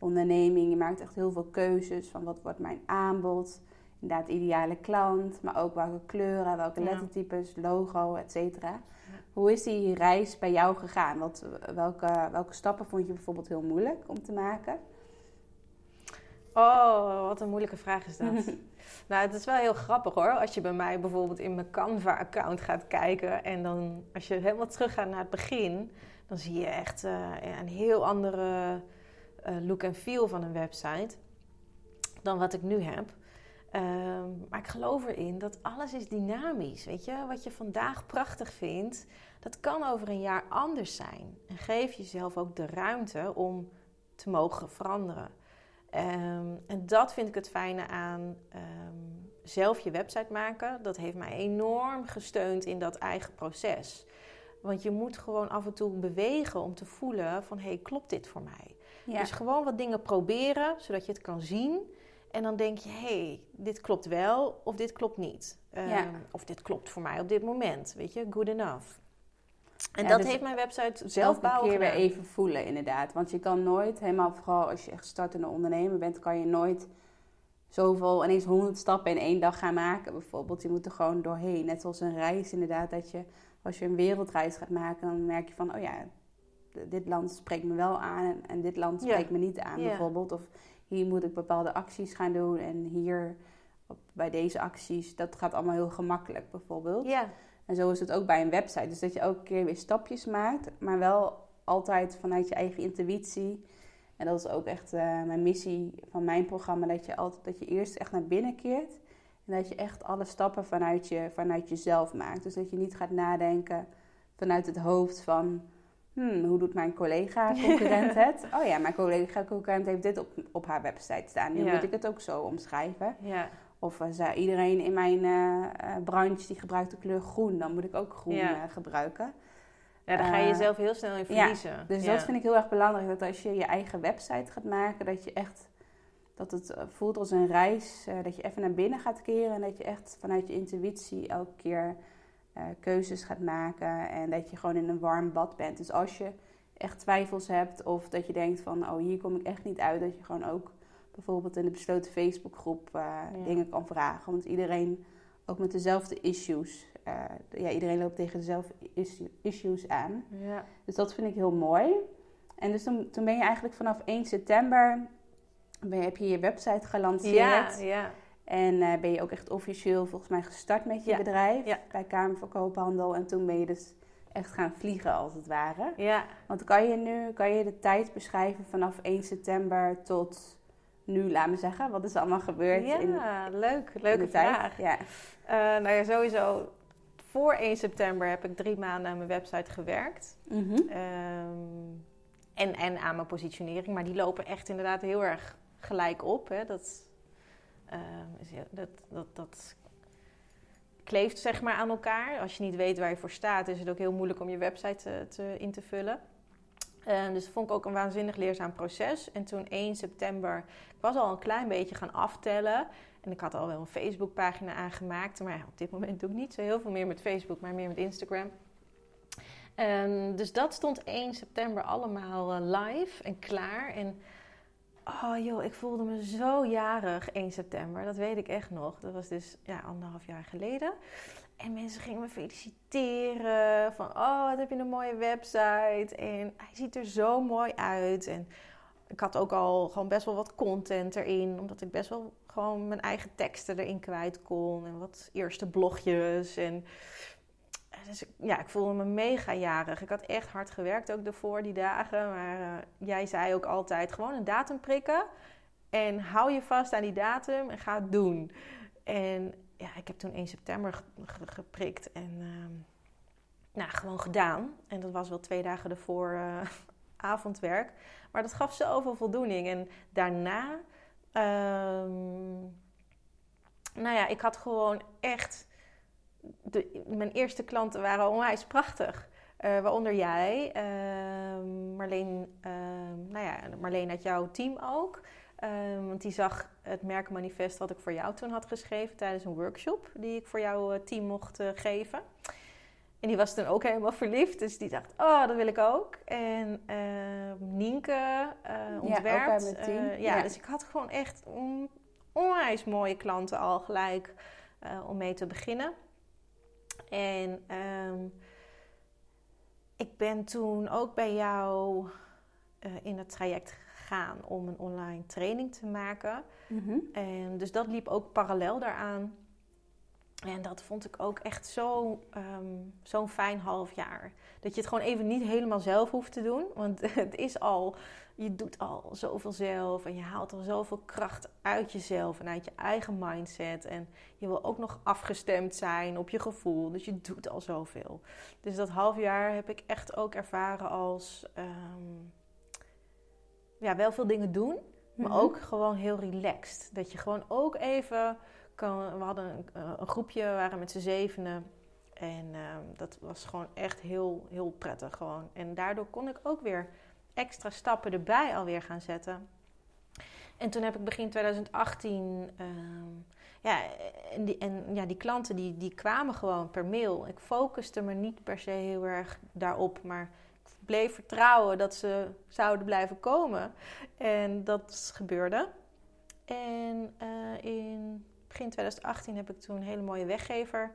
onderneming. Je maakt echt heel veel keuzes van wat wordt mijn aanbod. Inderdaad, ideale klant, maar ook welke kleuren, welke lettertypes, logo, et cetera. Hoe is die reis bij jou gegaan? Wat, welke, welke stappen vond je bijvoorbeeld heel moeilijk om te maken? Oh, wat een moeilijke vraag is dat. nou, het is wel heel grappig hoor. Als je bij mij bijvoorbeeld in mijn Canva-account gaat kijken en dan als je helemaal teruggaat naar het begin, dan zie je echt uh, een heel andere look en feel van een website dan wat ik nu heb. Ehm, maar ik geloof erin dat alles is dynamisch. Weet je, wat je vandaag prachtig vindt, dat kan over een jaar anders zijn. En geef jezelf ook de ruimte om te mogen veranderen. Ehm, en dat vind ik het fijne aan um, zelf je website maken. Dat heeft mij enorm gesteund in dat eigen proces. Want je moet gewoon af en toe bewegen om te voelen van... hé, hey, klopt dit voor mij? Dus gewoon wat dingen proberen, zodat je het kan zien. En dan denk je, hé, hey, dit klopt wel of dit klopt niet. Ehm, of dit klopt voor mij op dit moment. Weet je, good enough. En dat dus heeft mijn website zelf bouwen. keer weer even voelen, inderdaad. Want je kan nooit, helemaal vooral als je echt startende ondernemer bent, kan je nooit zoveel, ineens honderd stappen in één dag gaan maken bijvoorbeeld. Je moet er gewoon doorheen. Net zoals een reis inderdaad, dat je als je een wereldreis gaat maken, dan merk je van, oh ja, dit land spreekt me wel aan en, dit land spreekt me niet aan bijvoorbeeld. Of hier moet ik bepaalde acties gaan doen en hier bij deze acties, dat gaat allemaal heel gemakkelijk bijvoorbeeld. Ja. En zo is het ook bij een website. Dus dat je elke keer weer stapjes maakt, maar wel altijd vanuit je eigen intuïtie. En dat is ook echt uh, mijn missie van mijn programma. Dat je, altijd, dat je eerst echt naar binnen keert. En dat je echt alle stappen vanuit, je, vanuit jezelf maakt. Dus dat je niet gaat nadenken vanuit het hoofd van... Hmm, hoe doet mijn collega-concurrent het? Oh ja, mijn collega-concurrent heeft dit op, op haar website staan. Nu moet ik het ook zo omschrijven. Ja. Of uh, iedereen in mijn uh, branche die gebruikt de kleur groen, dan moet ik ook groen gebruiken. Ja, dan ga je jezelf heel snel in verliezen. Dus dat vind ik heel erg belangrijk. Dat als je je eigen website gaat maken, dat je echt dat het voelt als een reis. dat je even naar binnen gaat keren en dat je echt vanuit je intuïtie elke keer keuzes gaat maken. En dat je gewoon in een warm bad bent. Dus als je echt twijfels hebt of dat je denkt van oh hier kom ik echt niet uit, dat je gewoon ook bijvoorbeeld in de besloten Facebookgroep uh, dingen kan vragen. Want iedereen, ook met dezelfde issues, uh, ja, iedereen loopt tegen dezelfde issues aan. Ja. Dus dat vind ik heel mooi. En dus toen, toen ben je eigenlijk vanaf 1 september, ben, heb je je website gelanceerd. Ja, ja. En uh, ben je ook echt officieel volgens mij gestart met je bedrijf bij Kamer van Koophandel. En toen ben je dus echt gaan vliegen als het ware. Ja. Want kan je nu kan je de tijd beschrijven vanaf 1 september tot nu, laat me zeggen? Wat is er allemaal gebeurd? Ja, in, leuk. Leuke vraag. Ja. Uh, nou ja, sowieso voor 1 september heb ik drie maanden aan mijn website gewerkt. Mm en, en aan mijn positionering. Maar die lopen echt inderdaad heel erg gelijk op. Hè. Dat, uh, dat, dat, dat kleeft zeg maar aan elkaar. Als je niet weet waar je voor staat, is het ook heel moeilijk om je website te, te in te vullen. Uh, dus dat vond ik ook een waanzinnig leerzaam proces. En toen 1 september, ik was al een klein beetje gaan aftellen. En ik had al wel een Facebookpagina aangemaakt. Maar op dit moment doe ik niet zo heel veel meer met Facebook, maar meer met Instagram. Um, dus dat stond 1 september allemaal uh, live en klaar. En oh joh, ik voelde me zo jarig 1 september. Dat weet ik echt nog. Dat was dus ja, anderhalf jaar geleden. En mensen gingen me feliciteren. Van, oh, wat heb je een mooie website. En hij ziet er zo mooi uit. En ik had ook al gewoon best wel wat content erin. Omdat ik best wel gewoon mijn eigen teksten erin kwijt kon. En wat eerste blogjes. En dus ja, ik voelde me mega jarig. Ik had echt hard gewerkt ook ervoor die dagen. Maar uh, jij zei ook altijd gewoon een datum prikken. En hou je vast aan die datum en ga het doen. En ja, ik heb toen 1 september geprikt en uh, nou, gewoon gedaan. En dat was wel twee dagen ervoor uh, avondwerk. Maar dat gaf zoveel voldoening. En daarna, um, nou ja, ik had gewoon echt. De, mijn eerste klanten waren onwijs prachtig. Uh, waaronder jij, uh, Marleen, uh, nou ja, Marleen uit jouw team ook. Um, want die zag het merkmanifest wat ik voor jou toen had geschreven tijdens een workshop die ik voor jouw eh, team mocht uh, geven. En die was toen ook helemaal verliefd, dus die dacht, oh, dat wil ik ook. En Nienke ontwerpt. Ja. Ja, ja, dus ik had gewoon echt on, onwijs mooie klanten al gelijk om mee te beginnen. En um, ik ben toen ook bij jou in het traject gaan om een online training te maken. Mhm. En dus dat liep ook parallel daaraan. En dat vond ik ook echt zo, um, zo'n fijn half jaar. Dat je het gewoon even niet helemaal zelf hoeft te doen. Want het is al, je doet al zoveel zelf. En je haalt al zoveel kracht uit jezelf en uit je eigen mindset. En je wil ook nog afgestemd zijn op je gevoel. Dus je doet al zoveel. Dus dat half jaar heb ik echt ook ervaren als. Um, ja, wel veel dingen doen, maar mhm. ook gewoon heel relaxed. Dat je gewoon ook even kan. We hadden een, eh, een groepje, we waren met z'n zevenen. En ehm, dat was gewoon echt heel, heel prettig gewoon. En daardoor kon ik ook weer extra stappen erbij alweer gaan zetten. En toen heb ik begin 2018... Ehm, ja, en, die, en ja, die klanten die, die kwamen gewoon per mail. Ik focuste me niet per se heel erg daarop, maar bleef vertrouwen dat ze zouden blijven komen. En dat gebeurde. En uh, begin 2018 heb ik toen een hele mooie weggever,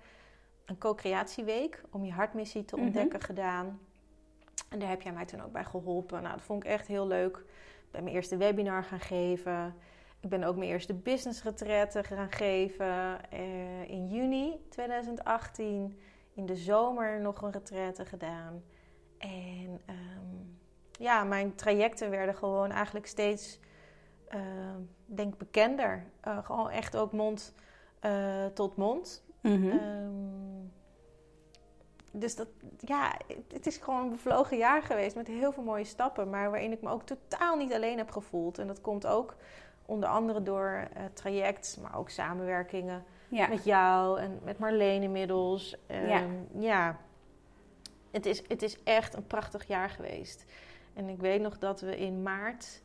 een co-creatieweek om je hartmissie te mhm. ontdekken gedaan. En daar heb jij mij toen ook bij geholpen. Nou, dat vond ik echt heel leuk. Ik ben mijn eerste webinar gaan geven. Ik ben ook mijn eerste business retraite gaan geven uh, in juni 2018. In de zomer nog een retraite gedaan. En um, ja, mijn trajecten werden gewoon eigenlijk steeds, uh, denk bekender. Uh, gewoon echt ook mond uh, tot mond. Mm -hmm. Dus dat, ja, het is gewoon een bevlogen jaar geweest met heel veel mooie stappen, maar waarin ik me ook totaal niet alleen heb gevoeld. En dat komt ook onder andere door het traject, maar ook samenwerkingen met jou en met Marleen inmiddels. Um, ja. ja. Het, is, het is echt een prachtig jaar geweest. En ik weet nog dat we in maart,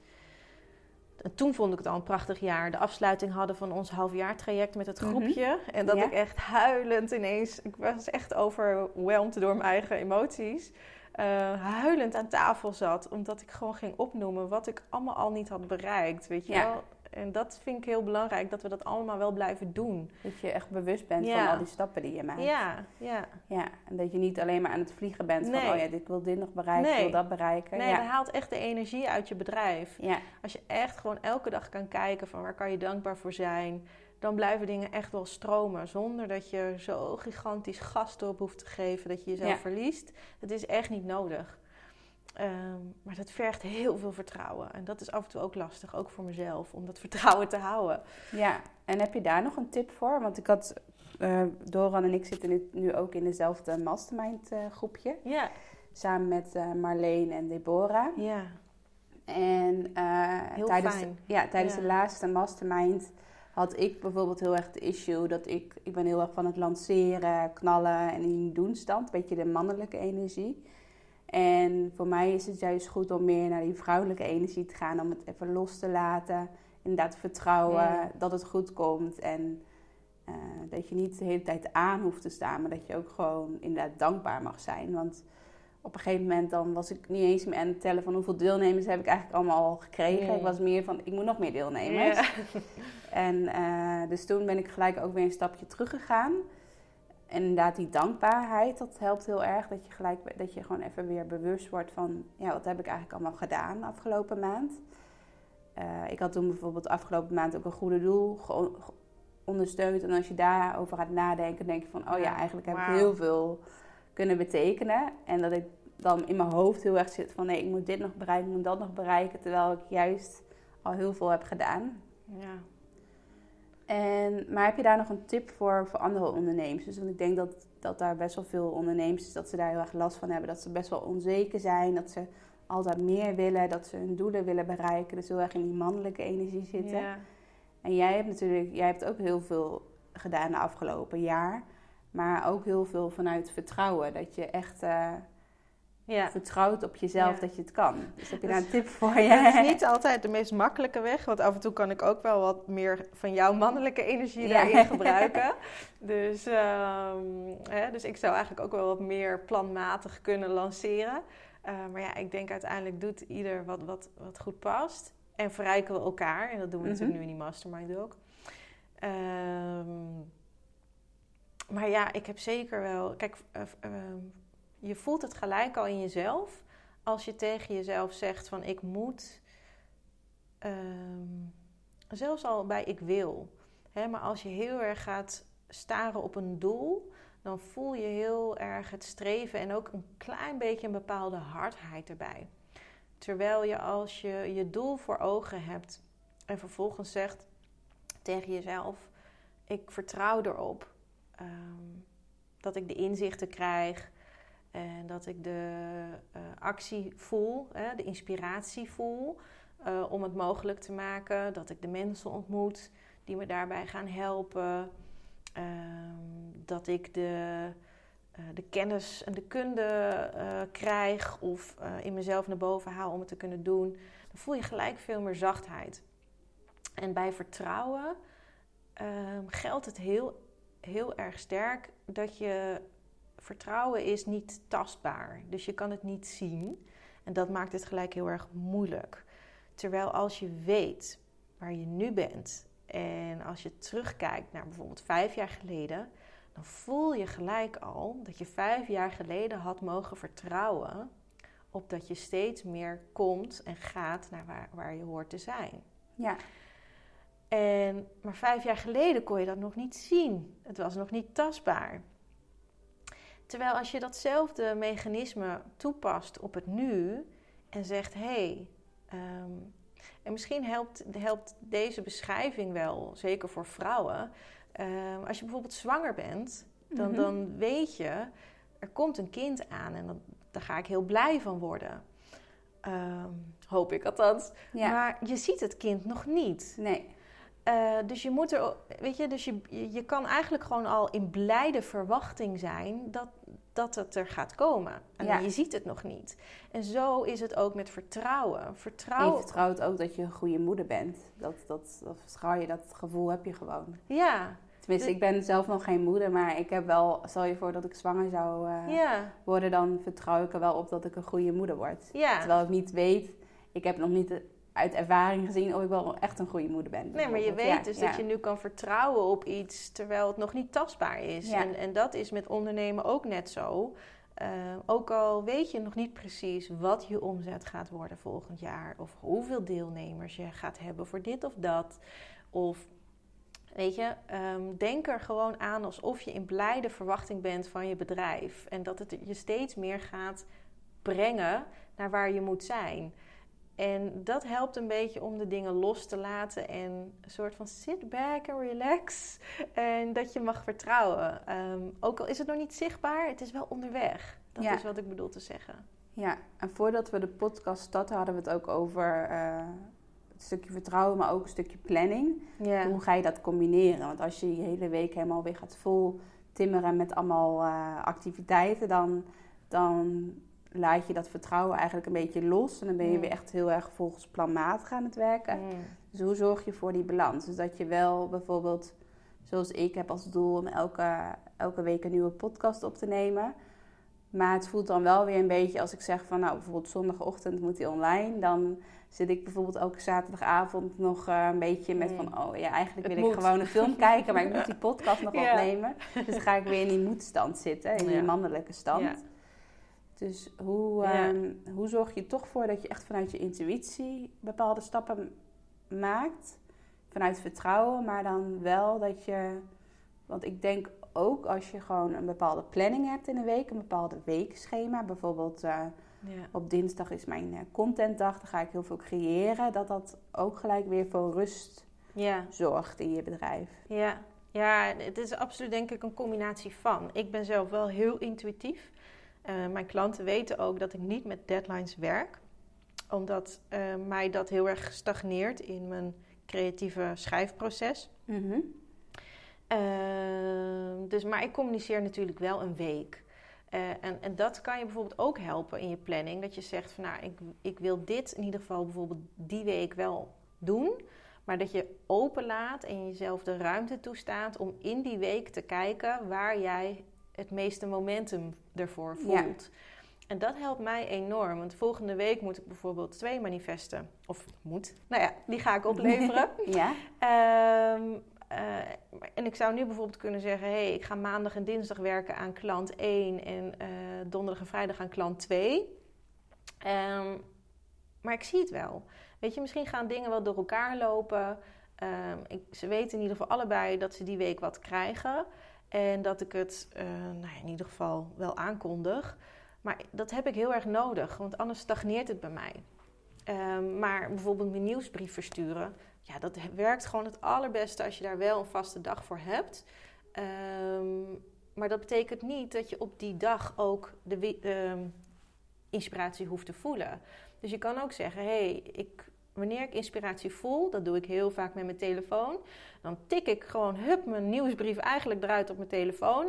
toen vond ik het al een prachtig jaar, de afsluiting hadden van ons halfjaartraject met het mhm. groepje. En dat ik echt huilend ineens, ik was echt overweldigd door mijn eigen emoties. Uh, huilend aan tafel zat, omdat ik gewoon ging opnoemen wat ik allemaal al niet had bereikt. Weet je wel? En dat vind ik heel belangrijk, dat we dat allemaal wel blijven doen. Dat je echt bewust bent van al die stappen die je maakt. Ja, ja. ja, en dat je niet alleen maar aan het vliegen bent van, oh ja, ik wil dit nog bereiken, ik wil dat bereiken. Nee, dat haalt echt de energie uit je bedrijf. Ja. Als je echt gewoon elke dag kan kijken van waar kan je dankbaar voor zijn, dan blijven dingen echt wel stromen. Zonder dat je zo gigantisch gas erop hoeft te geven dat je jezelf verliest. Dat is echt niet nodig. Ehm, maar dat vergt heel veel vertrouwen. En dat is af en toe ook lastig, ook voor mezelf, om dat vertrouwen te houden. Ja, en heb je daar nog een tip voor? Want ik had, uh, Doran en ik zitten nu, ook in dezelfde mastermind uh, groepje. Ja. Samen met uh, Marleen en Deborah. Ja. En heel tijdens, fijn. ja, tijdens de laatste mastermind had ik bijvoorbeeld heel erg de issue dat ik, ik ben heel erg van het lanceren, knallen en in doen stand. Een beetje de mannelijke energie. En voor mij is het juist goed om meer naar die vrouwelijke energie te gaan. Om het even los te laten. Inderdaad vertrouwen dat het goed komt. En uh, dat je niet de hele tijd aan hoeft te staan. Maar dat je ook gewoon inderdaad dankbaar mag zijn. Want op een gegeven moment dan was ik niet eens meer aan het tellen van hoeveel deelnemers heb ik eigenlijk allemaal al gekregen. Ik was meer van, ik moet nog meer deelnemers. En uh, dus toen ben ik gelijk ook weer een stapje teruggegaan. En inderdaad, die dankbaarheid, dat helpt heel erg. Dat je gelijk, dat je gewoon even weer bewust wordt van, ja, wat heb ik eigenlijk allemaal gedaan afgelopen maand. Uh, ik had toen bijvoorbeeld afgelopen maand ook een goede doel ondersteund. En als je daarover gaat nadenken, denk je van, oh ja, eigenlijk heb ik heel veel kunnen betekenen. En dat ik dan in mijn hoofd heel erg zit van, nee, ik moet dit nog bereiken, ik moet dat nog bereiken. Terwijl ik juist al heel veel heb gedaan. Ja. En, maar heb je daar nog een tip voor voor andere ondernemers? Dus, want ik denk dat, dat daar best wel veel ondernemers dat ze daar heel erg last van hebben. Dat ze best wel onzeker zijn, dat ze altijd meer willen, dat ze hun doelen willen bereiken. Dus heel erg in die mannelijke energie zitten. Ja. En jij hebt natuurlijk, jij hebt ook heel veel gedaan de afgelopen jaar. Maar ook heel veel vanuit vertrouwen. Dat je echt uh, ja. vertrouwt op jezelf dat je het kan. Dus heb je daar een tip voor? je? Het is niet altijd de meest makkelijke weg. Want af en toe kan ik ook wel wat meer van jouw mannelijke energie daarin gebruiken. Dus, um, hè, dus ik zou eigenlijk ook wel wat meer planmatig kunnen lanceren. Uh, maar ja, ik denk uiteindelijk doet ieder wat, wat, wat goed past. En verrijken we elkaar. En dat doen we natuurlijk mhm. nu in die mastermind ook. Um, maar ja, ik heb zeker wel... Kijk, uh, uh, je voelt het gelijk al in jezelf als je tegen jezelf zegt van ik moet, ehm, zelfs al bij ik wil. Hè, maar als je heel erg gaat staren op een doel, dan voel je heel erg het streven en ook een klein beetje een bepaalde hardheid erbij. Terwijl je als je je doel voor ogen hebt en vervolgens zegt tegen jezelf: Ik vertrouw erop ehm, dat ik de inzichten krijg, en dat ik de uh, actie voel, hè, de inspiratie voel uh, om het mogelijk te maken. Dat ik de mensen ontmoet die me daarbij gaan helpen. Uh, dat ik de, uh, de kennis en de kunde krijg of in mezelf naar boven haal om het te kunnen doen. Dan voel je gelijk veel meer zachtheid. En bij vertrouwen ehm, geldt het heel, heel erg sterk dat je vertrouwen is niet tastbaar. Dus je kan het niet zien. En dat maakt het gelijk heel erg moeilijk. Terwijl als je weet waar je nu bent En als je terugkijkt naar bijvoorbeeld vijf jaar geleden, dan voel je gelijk al dat je vijf jaar geleden had mogen vertrouwen op dat je steeds meer komt en gaat naar waar, waar je hoort te zijn. Ja. En, maar vijf jaar geleden kon je dat nog niet zien. Het was nog niet tastbaar. Terwijl als je datzelfde mechanisme toepast op het nu en zegt: hé, hey, ehm, en misschien helpt, helpt deze beschrijving wel, zeker voor vrouwen. Ehm, als je bijvoorbeeld zwanger bent, dan, mhm. dan weet je, er komt een kind aan en dan, daar ga ik heel blij van worden. Ehm, hoop ik althans. Maar je ziet het kind nog niet. Nee. Uh, dus je moet er, weet je, dus je, je kan eigenlijk gewoon al in blijde verwachting zijn dat, dat het er gaat komen. En je ziet het nog niet. En zo is het ook met vertrouwen. vertrouwen... je vertrouwt ook dat je een goede moeder bent. Dat, dat, dat vertrouw je, dat gevoel heb je gewoon. Ja. Tenminste, ik ben zelf nog geen moeder, maar ik heb wel, stel je voor dat ik zwanger zou uh, worden, dan vertrouw ik er wel op dat ik een goede moeder word. Ja. Terwijl ik niet weet, ik heb nog niet uit ervaring gezien of ik wel echt een goede moeder ben. Nee, maar je weet dus dat je nu kan vertrouwen op iets terwijl het nog niet tastbaar is. En, en dat is met ondernemen ook net zo. Uh, ook al weet je nog niet precies wat je omzet gaat worden volgend jaar, of hoeveel deelnemers je gaat hebben voor dit of dat, of weet je, um, denk er gewoon aan alsof je in blijde verwachting bent van je bedrijf en dat het je steeds meer gaat brengen naar waar je moet zijn. En dat helpt een beetje om de dingen los te laten en een soort van sit back and relax. En dat je mag vertrouwen. Ehm, ook al is het nog niet zichtbaar, het is wel onderweg. Dat is wat ik bedoel te zeggen. Ja, en voordat we de podcast starten, hadden we het ook over uh, het stukje vertrouwen, maar ook een stukje planning. Ja. Hoe ga je dat combineren? Want als je je hele week helemaal weer gaat vol timmeren met allemaal uh, activiteiten, dan, dan laat je dat vertrouwen eigenlijk een beetje los. En dan ben je mm. weer echt heel erg volgens planmatig aan het werken. Mm. Dus hoe zorg je voor die balans? Dus dat je wel bijvoorbeeld, zoals ik heb als doel om elke, elke week een nieuwe podcast op te nemen. Maar het voelt dan wel weer een beetje als ik zeg van nou bijvoorbeeld zondagochtend moet hij online. Dan zit ik bijvoorbeeld elke zaterdagavond nog uh, een beetje met mm. van oh ja eigenlijk wil ik gewoon een film kijken. Maar ik moet die podcast nog opnemen. Dus dan ga ik weer in die moedstand zitten, in die mannelijke stand. Ja. Dus hoe, ehm, hoe zorg je toch voor dat je echt vanuit je intuïtie bepaalde stappen maakt? Vanuit vertrouwen, maar dan wel dat je. Want ik denk ook als je gewoon een bepaalde planning hebt in een week, een bepaalde weekschema. Bijvoorbeeld uh, ja. op dinsdag is mijn uh, contentdag, dan ga ik heel veel creëren. Dat dat ook gelijk weer voor rust ja. zorgt in je bedrijf. Ja. ja, het is absoluut denk ik een combinatie van. Ik ben zelf wel heel intuïtief. Uh, mijn klanten weten ook dat ik niet met deadlines werk, omdat uh, mij dat heel erg stagneert in mijn creatieve schrijfproces. Mm -hmm. uh, dus, maar ik communiceer natuurlijk wel een week. en, en dat kan je bijvoorbeeld ook helpen in je planning. Dat je zegt van nou, ik, ik wil dit in ieder geval bijvoorbeeld die week wel doen. Maar dat je openlaat en jezelf de ruimte toestaat om in die week te kijken waar jij het meeste momentum ervoor voelt. En dat helpt mij enorm. Want volgende week moet ik bijvoorbeeld twee manifesten. Of moet. Nou ja, die ga ik opleveren. ja. Ehm, eh, en ik zou nu bijvoorbeeld kunnen zeggen: hé, hey, ik ga maandag en dinsdag werken aan klant 1 en uh, donderdag en vrijdag aan klant 2. Ehm, maar ik zie het wel. Weet je, misschien gaan dingen wel door elkaar lopen. Ehm, ik, ze weten in ieder geval allebei dat ze die week wat krijgen. En dat ik het uh, nou, in ieder geval wel aankondig. Maar dat heb ik heel erg nodig, want anders stagneert het bij mij. Um, maar bijvoorbeeld mijn nieuwsbrief versturen, ja, dat werkt gewoon het allerbeste als je daar wel een vaste dag voor hebt. Um, maar dat betekent niet dat je op die dag ook de um, inspiratie hoeft te voelen. Dus je kan ook zeggen: hé, hey, ik wanneer ik inspiratie voel, dat doe ik heel vaak met mijn telefoon, dan tik ik gewoon hup mijn nieuwsbrief eigenlijk eruit op mijn telefoon.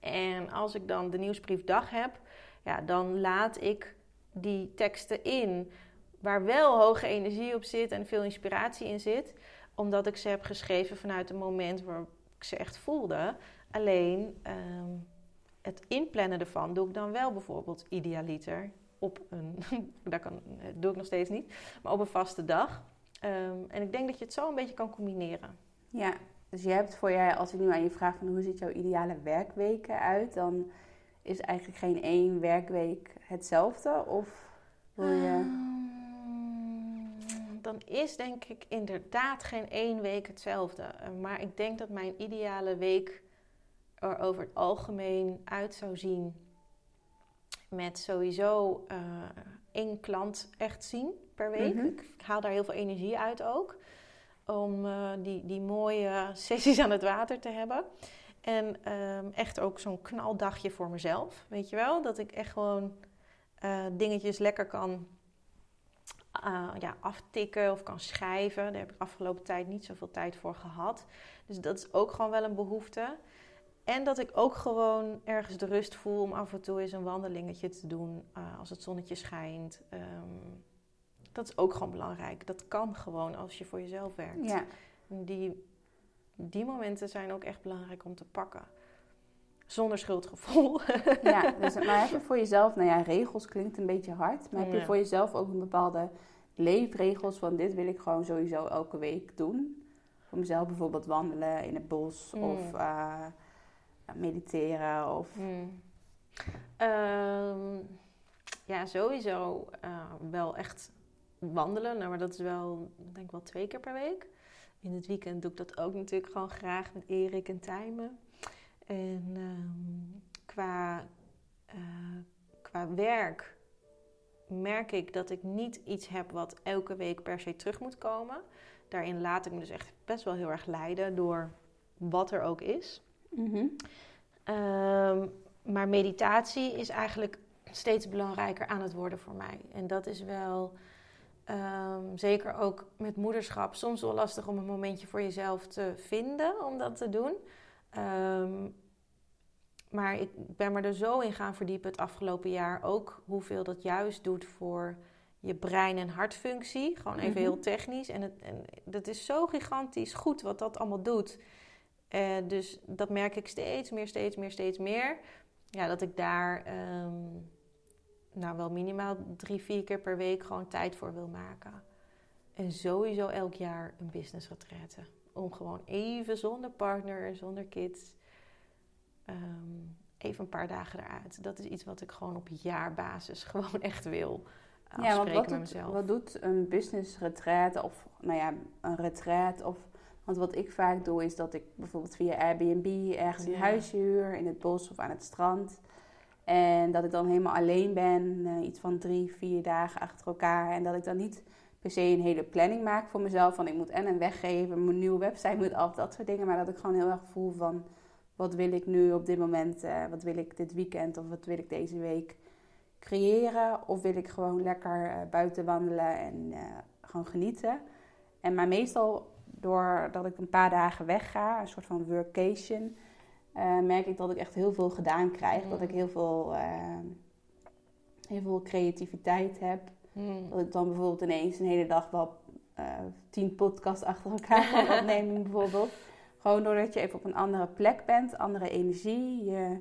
En als ik dan de nieuwsbriefdag heb, ja, dan laat ik die teksten in waar wel hoge energie op zit en veel inspiratie in zit, omdat ik ze heb geschreven vanuit een moment waar ik ze echt voelde. Alleen ehm, het inplannen ervan doe ik dan wel bijvoorbeeld idealiter op een, dat kan, doe ik nog steeds niet, maar op een vaste dag. Ehm, en ik denk dat je het zo een beetje kan combineren. Ja, dus je hebt voor jij, als ik nu aan je vraag van hoe ziet jouw ideale werkweek uit, dan is eigenlijk geen één werkweek hetzelfde? Of wil je... Ehm, dan is denk ik inderdaad geen één week hetzelfde. Eh, maar ik denk dat mijn ideale week er over het algemeen uit zou zien met sowieso uh, één klant echt zien per week. Mhm. Ik haal daar heel veel energie uit ook. Om uh, die, die mooie sessies aan het water te hebben. En ehm, echt ook zo'n knaldagje voor mezelf. Weet je wel? Dat ik echt gewoon uh, dingetjes lekker kan uh, ja, aftikken of kan schrijven. Daar heb ik afgelopen tijd niet zoveel tijd voor gehad. Dus dat is ook gewoon wel een behoefte. En dat ik ook gewoon ergens de rust voel om af en toe eens een wandelingetje te doen uh, als het zonnetje schijnt. Um, dat is ook gewoon belangrijk. Dat kan gewoon als je voor jezelf werkt. Ja. Die, die momenten zijn ook echt belangrijk om te pakken. Zonder schuldgevoel. Ja, dus, maar heb je voor jezelf, nou ja, regels klinkt een beetje hard. Maar heb je voor jezelf ook een bepaalde leefregels van dit wil ik gewoon sowieso elke week doen? Voor mezelf bijvoorbeeld wandelen in het bos mm. of uh, mediteren of... Mm. Um, ja, sowieso uh, wel echt wandelen. Nou, maar dat is wel, denk ik wel twee keer per week. In het weekend doe ik dat ook natuurlijk gewoon graag met Erik en Tijmen. En um, qua, uh, qua werk merk ik dat ik niet iets heb wat elke week per se terug moet komen. Daarin laat ik me dus echt best wel heel erg leiden door wat er ook is. Mm -hmm. um, maar meditatie is eigenlijk steeds belangrijker aan het worden voor mij. En dat is wel Um, zeker ook met moederschap. Soms wel lastig om een momentje voor jezelf te vinden om dat te doen. Um, maar ik ben me er zo in gaan verdiepen het afgelopen jaar. Ook hoeveel dat juist doet voor je brein- en hartfunctie. Gewoon even mhm. heel technisch. En, het, en dat is zo gigantisch goed wat dat allemaal doet. Uh, dus dat merk ik steeds meer, steeds meer, steeds meer. Ja, dat ik daar um, nou wel minimaal drie, vier keer per week gewoon tijd voor wil maken. En sowieso elk jaar een business retraite. Om gewoon even zonder partner, zonder kids, um, even een paar dagen eruit. Dat is iets wat ik gewoon op jaarbasis gewoon echt wil. Ja, want wat, met mezelf. wat doet een business retraite of nou ja, een retreat of want wat ik vaak doe is dat ik bijvoorbeeld via Airbnb ergens een huisje huur in het bos of aan het strand. En dat ik dan helemaal alleen ben, uh, iets van drie, vier dagen achter elkaar. En dat ik dan niet per se een hele planning maak voor mezelf. Van ik moet en een weggeven, mijn nieuwe website moet af, dat soort dingen. Maar dat ik gewoon heel erg voel van wat wil ik nu op dit moment, uh, wat wil ik dit weekend of wat wil ik deze week creëren. Of wil ik gewoon lekker uh, buiten wandelen en gewoon genieten. En maar meestal doordat ik een paar dagen wegga, een soort van workation uh, merk ik dat ik echt heel veel gedaan krijg. Dat ik heel veel, uh, heel veel creativiteit heb. Hmm. Dat ik dan bijvoorbeeld ineens een hele dag wel uh, tien podcasts achter elkaar kan opnemen bijvoorbeeld. Gewoon doordat je even op een andere plek bent, andere energie. Je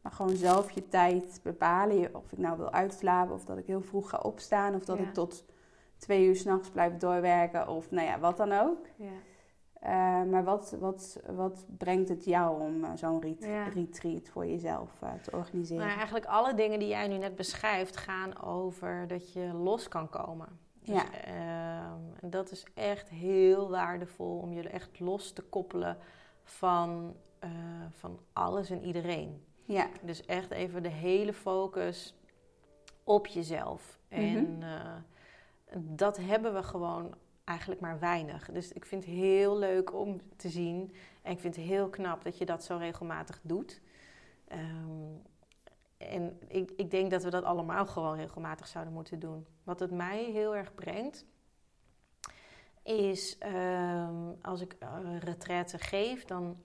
mag gewoon zelf je tijd bepalen. Of ik nou wil uitslapen of dat ik heel vroeg ga opstaan. Of dat ik tot twee uur s'nachts blijf doorwerken. Of nou ja, wat dan ook. Ja. Uh, maar wat, wat, wat brengt het jou om uh, zo'n ret retreat voor jezelf uh, te organiseren? Nou, eigenlijk alle dingen die jij nu net beschrijft gaan over dat je los kan komen. Dus, ja. Ehm, dat is echt heel waardevol om je echt los te koppelen van, van alles en iedereen. Ja. Dus echt even de hele focus op jezelf. Mm -hmm. Dat hebben we gewoon eigenlijk maar weinig. Dus ik vind het heel leuk om te zien. En ik vind het heel knap dat je dat zo regelmatig doet. Ehm, en ik, ik denk dat we dat allemaal gewoon regelmatig zouden moeten doen. Wat het mij heel erg brengt, is um, als ik uh, retraite geef, dan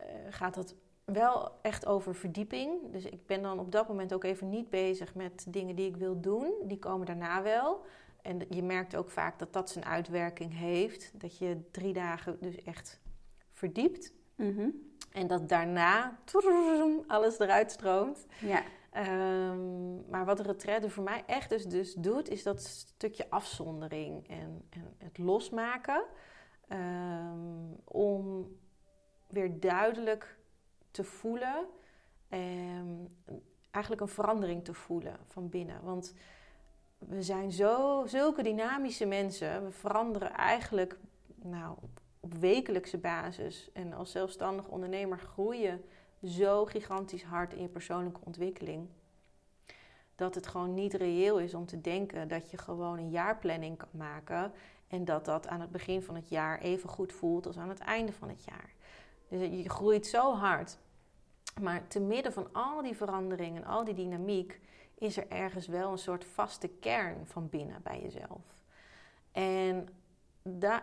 uh, gaat dat wel echt over verdieping. Dus ik ben dan op dat moment ook even niet bezig met dingen die ik wil doen. Die komen daarna wel. En je merkt ook vaak dat dat zijn uitwerking heeft. Dat je drie dagen dus echt verdiept. Mhm. En dat daarna alles eruit stroomt. Ja. Maar wat de retraite voor mij echt dus, dus doet, is dat stukje afzondering en, en het losmaken. Um, om weer duidelijk te voelen. Um, eigenlijk een verandering te voelen van binnen. Want we zijn zo, zulke dynamische mensen. We veranderen eigenlijk nou, op wekelijkse basis. En als zelfstandig ondernemer groeien zo gigantisch hard in je persoonlijke ontwikkeling. Dat het gewoon niet reëel is om te denken dat je gewoon een jaarplanning kan maken. En dat dat aan het begin van het jaar even goed voelt als aan het einde van het jaar. Dus je groeit zo hard. Maar te midden van al die veranderingen, al die dynamiek, is er ergens wel een soort vaste kern van binnen bij jezelf. En dat,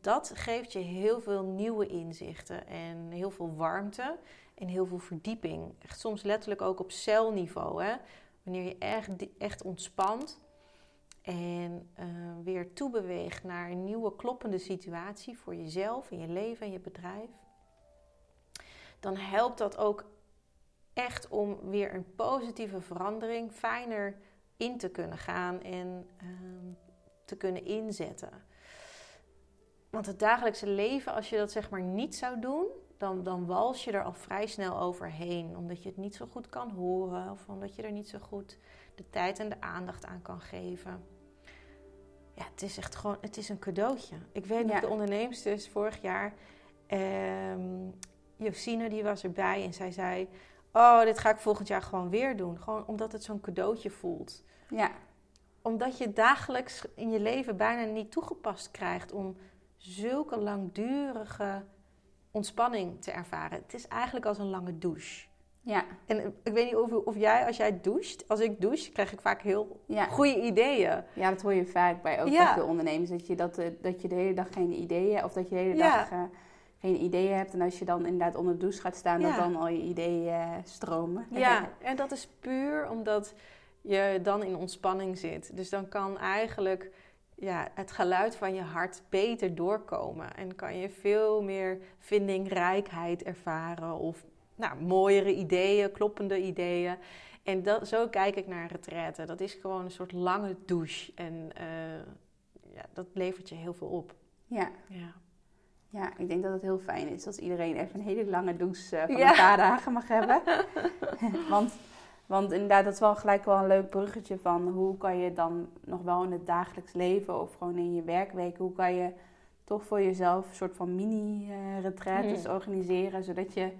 dat geeft je heel veel nieuwe inzichten en heel veel warmte en heel veel verdieping. Echt soms letterlijk ook op celniveau. Hè? Wanneer je echt, echt ontspant en uh, weer toebeweegt naar een nieuwe kloppende situatie voor jezelf, in je leven en je bedrijf, dan helpt dat ook echt om weer een positieve verandering fijner in te kunnen gaan en uh, te kunnen inzetten. Want het dagelijkse leven, als je dat zeg maar niet zou doen, dan, dan wals je er al vrij snel overheen. Omdat je het niet zo goed kan horen of omdat je er niet zo goed de tijd en de aandacht aan kan geven. Ja, het is echt gewoon, het is een cadeautje. Ik weet nog, de onderneemster vorig jaar, Josine, die was erbij en zij zei... Oh, dit ga ik volgend jaar gewoon weer doen. Gewoon omdat het zo'n cadeautje voelt. Ja. Omdat je dagelijks in je leven bijna niet toegepast krijgt om zulke langdurige ontspanning te ervaren. Het is eigenlijk als een lange douche. Ja. En ik weet niet of, of jij, als jij doucht, als ik douche, krijg ik vaak heel goede ideeën. Ja, dat hoor je vaak bij ook ja. veel ondernemers. Dat je, dat, eh, dat je de hele dag geen ideeën, of dat je de hele dag uh, geen ideeën hebt. En als je dan inderdaad onder de douche gaat staan, dat dan al je ideeën uh, stromen. Ja, en dat is puur omdat je dan in ontspanning zit. Dus dan kan eigenlijk ja, het geluid van je hart beter doorkomen. En kan je veel meer vindingrijkheid ervaren of nou, mooiere ideeën, kloppende ideeën. En dat, zo kijk ik naar retraite. Dat is gewoon een soort lange douche. En uh, ja, dat levert je heel veel op. Ja. ja. Ja, ik denk dat het heel fijn is als iedereen even een hele lange douche uh, van een paar dagen mag hebben. Want want inderdaad, dat is wel gelijk wel een leuk bruggetje van hoe kan je dan nog wel in het dagelijks leven of gewoon in je werkweek, hoe kan je toch voor jezelf een soort van mini-retraites hmm. organiseren, zodat je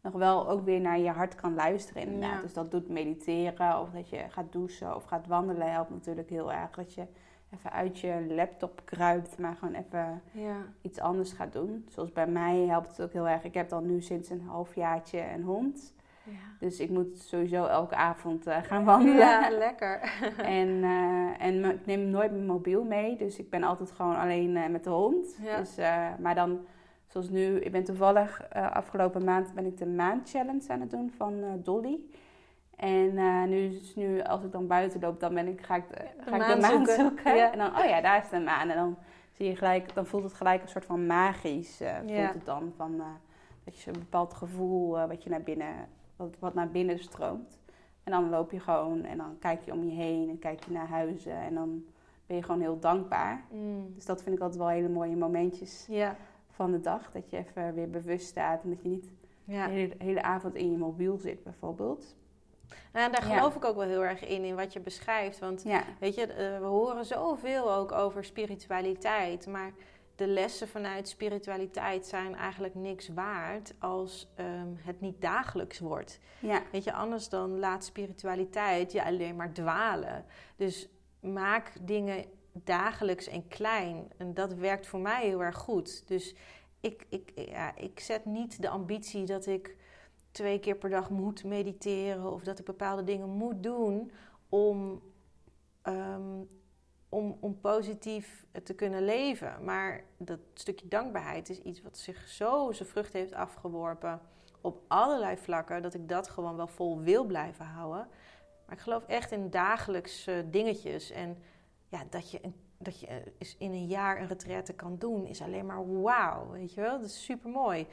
nog wel ook weer naar je hart kan luisteren inderdaad. Dus dat doet mediteren of dat je gaat douchen of gaat wandelen helpt natuurlijk heel erg. Dat je even uit je laptop kruipt, maar gewoon even ja. iets anders gaat doen. Zoals bij mij helpt het ook heel erg. Ik heb dan nu sinds een halfjaartje een hond. Ja. Dus ik moet sowieso elke avond uh, gaan wandelen. Ja, lekker. en uh, en ik neem nooit mijn mobiel mee. Dus ik ben altijd gewoon alleen uh, met de hond. Ja. Dus, maar dan, zoals nu, ik ben toevallig afgelopen maand ben ik de maand challenge aan het doen van Dolly. En nu, dus nu, als ik dan buiten loop, dan ben ik, ga ik de, ga ik de maan zoeken. En dan, oh ja, daar is de maan. En dan zie je gelijk, dan voelt het gelijk een soort van magisch. voelt het dan van dat je een bepaald gevoel wat je naar binnen wat, wat naar binnen stroomt. En dan loop je gewoon en dan kijk je om je heen en kijk je naar huizen en dan ben je gewoon heel dankbaar. Mm. Dus dat vind ik altijd wel hele mooie momentjes ja. van de dag. Dat je even weer bewust staat en dat je niet de hele, hele, avond in je mobiel zit bijvoorbeeld. Nou, daar geloof ik ook wel heel erg in, in wat je beschrijft. Want weet je, eh, we horen zoveel ook over spiritualiteit. Maar de lessen vanuit spiritualiteit zijn eigenlijk niks waard als um, het niet dagelijks wordt. Ja. Weet je, anders dan laat spiritualiteit je alleen maar dwalen. Dus maak dingen dagelijks en klein. En dat werkt voor mij heel erg goed. Dus ik, ik, ja, ik zet niet de ambitie dat ik twee keer per dag moet mediteren of dat ik bepaalde dingen moet doen om um, om, om positief te kunnen leven. Maar dat stukje dankbaarheid is iets wat zich zo zijn vrucht heeft afgeworpen op allerlei vlakken, dat ik dat gewoon wel vol wil blijven houden. Maar ik geloof echt in dagelijkse dingetjes. En ja, dat je, dat je in een jaar een retraite kan doen, is alleen maar wauw, weet je wel? Dat is super mooi.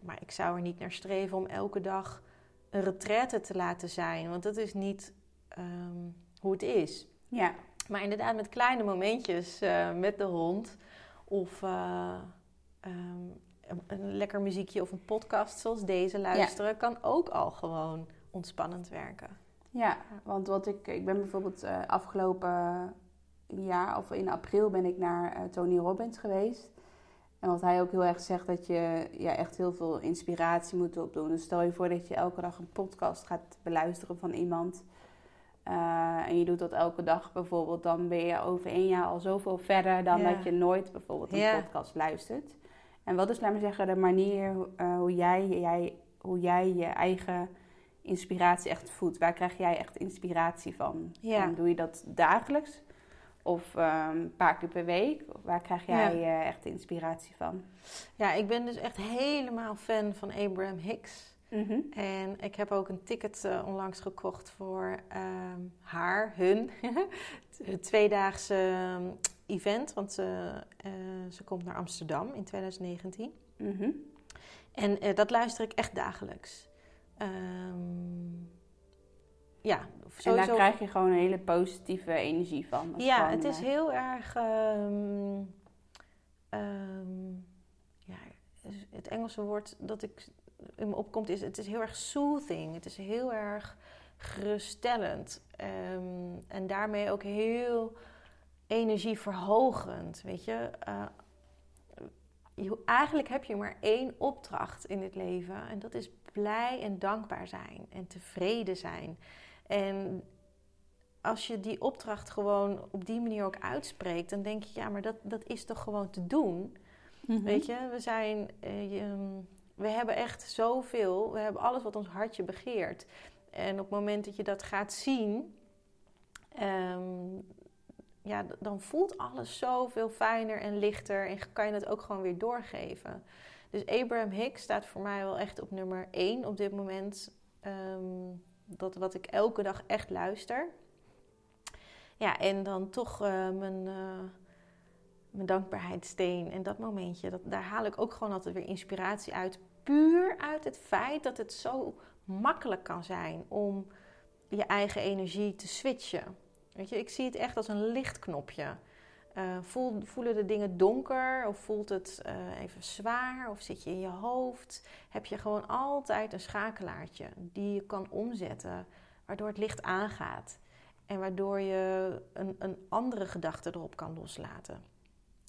Maar ik zou er niet naar streven om elke dag een retraite te laten zijn. Want dat is niet ehm, hoe het is. Ja. Maar inderdaad, met kleine momentjes uh, met de hond. Of uh, um, een lekker muziekje of een podcast zoals deze luisteren, kan ook al gewoon ontspannend werken. Ja, want wat ik, ik ben bijvoorbeeld uh, afgelopen jaar of in april ben ik naar Tony Robbins geweest. En wat hij ook heel erg zegt, dat je ja, echt heel veel inspiratie moet opdoen. Dus stel je voor dat je elke dag een podcast gaat beluisteren van iemand. Uh, en je doet dat elke dag bijvoorbeeld, dan ben je over één jaar al zoveel verder dan dat je nooit bijvoorbeeld een podcast luistert. En wat is, laat maar zeggen, de manier uh, hoe, jij, jij, hoe jij je eigen inspiratie echt voedt? Waar krijg jij echt inspiratie van? Ja. En doe je dat dagelijks? Of um, een paar keer per week? Waar krijg jij uh, echt inspiratie van? Ja, ik ben dus echt helemaal fan van Abraham Hicks. Mm -hmm. En ik heb ook een ticket uh, onlangs gekocht voor um, haar, hun, het tweedaagse event. Want uh, ze komt naar Amsterdam in 2019. Mm -hmm. En dat luister ik echt dagelijks. Um, ja, sowieso... En daar krijg je gewoon een hele positieve energie van. Ja, gewoon, het is heel erg... Um, um, ja, het Engelse woord dat ik in me opkomt is... Het is heel erg soothing. Het is heel erg geruststellend. Um, en daarmee ook heel energieverhogend, weet je. Uh, je. Eigenlijk heb je maar één opdracht in dit leven. En dat is blij en dankbaar zijn. En tevreden zijn. En als je die opdracht gewoon op die manier ook uitspreekt, dan denk je, ja, maar dat, dat is toch gewoon te doen. Mm -hmm. Weet je, we zijn. Uh, je, we hebben echt zoveel. We hebben alles wat ons hartje begeert. En op het moment dat je dat gaat zien, um, ja, dan voelt alles zoveel fijner en lichter en kan je het ook gewoon weer doorgeven. Dus Abraham Hicks staat voor mij wel echt op nummer 1 op dit moment. Um, dat wat ik elke dag echt luister. Ja, en dan toch uh, mijn, uh, mijn dankbaarheidssteen en dat momentje. Dat, daar haal ik ook gewoon altijd weer inspiratie uit. Puur uit het feit dat het zo makkelijk kan zijn om je eigen energie te switchen. Weet je, ik zie het echt als een lichtknopje. Uh, voel, voelen de dingen donker of voelt het uh, even zwaar of zit je in je hoofd? Heb je gewoon altijd een schakelaartje die je kan omzetten, waardoor het licht aangaat en waardoor je een, een andere gedachte erop kan loslaten.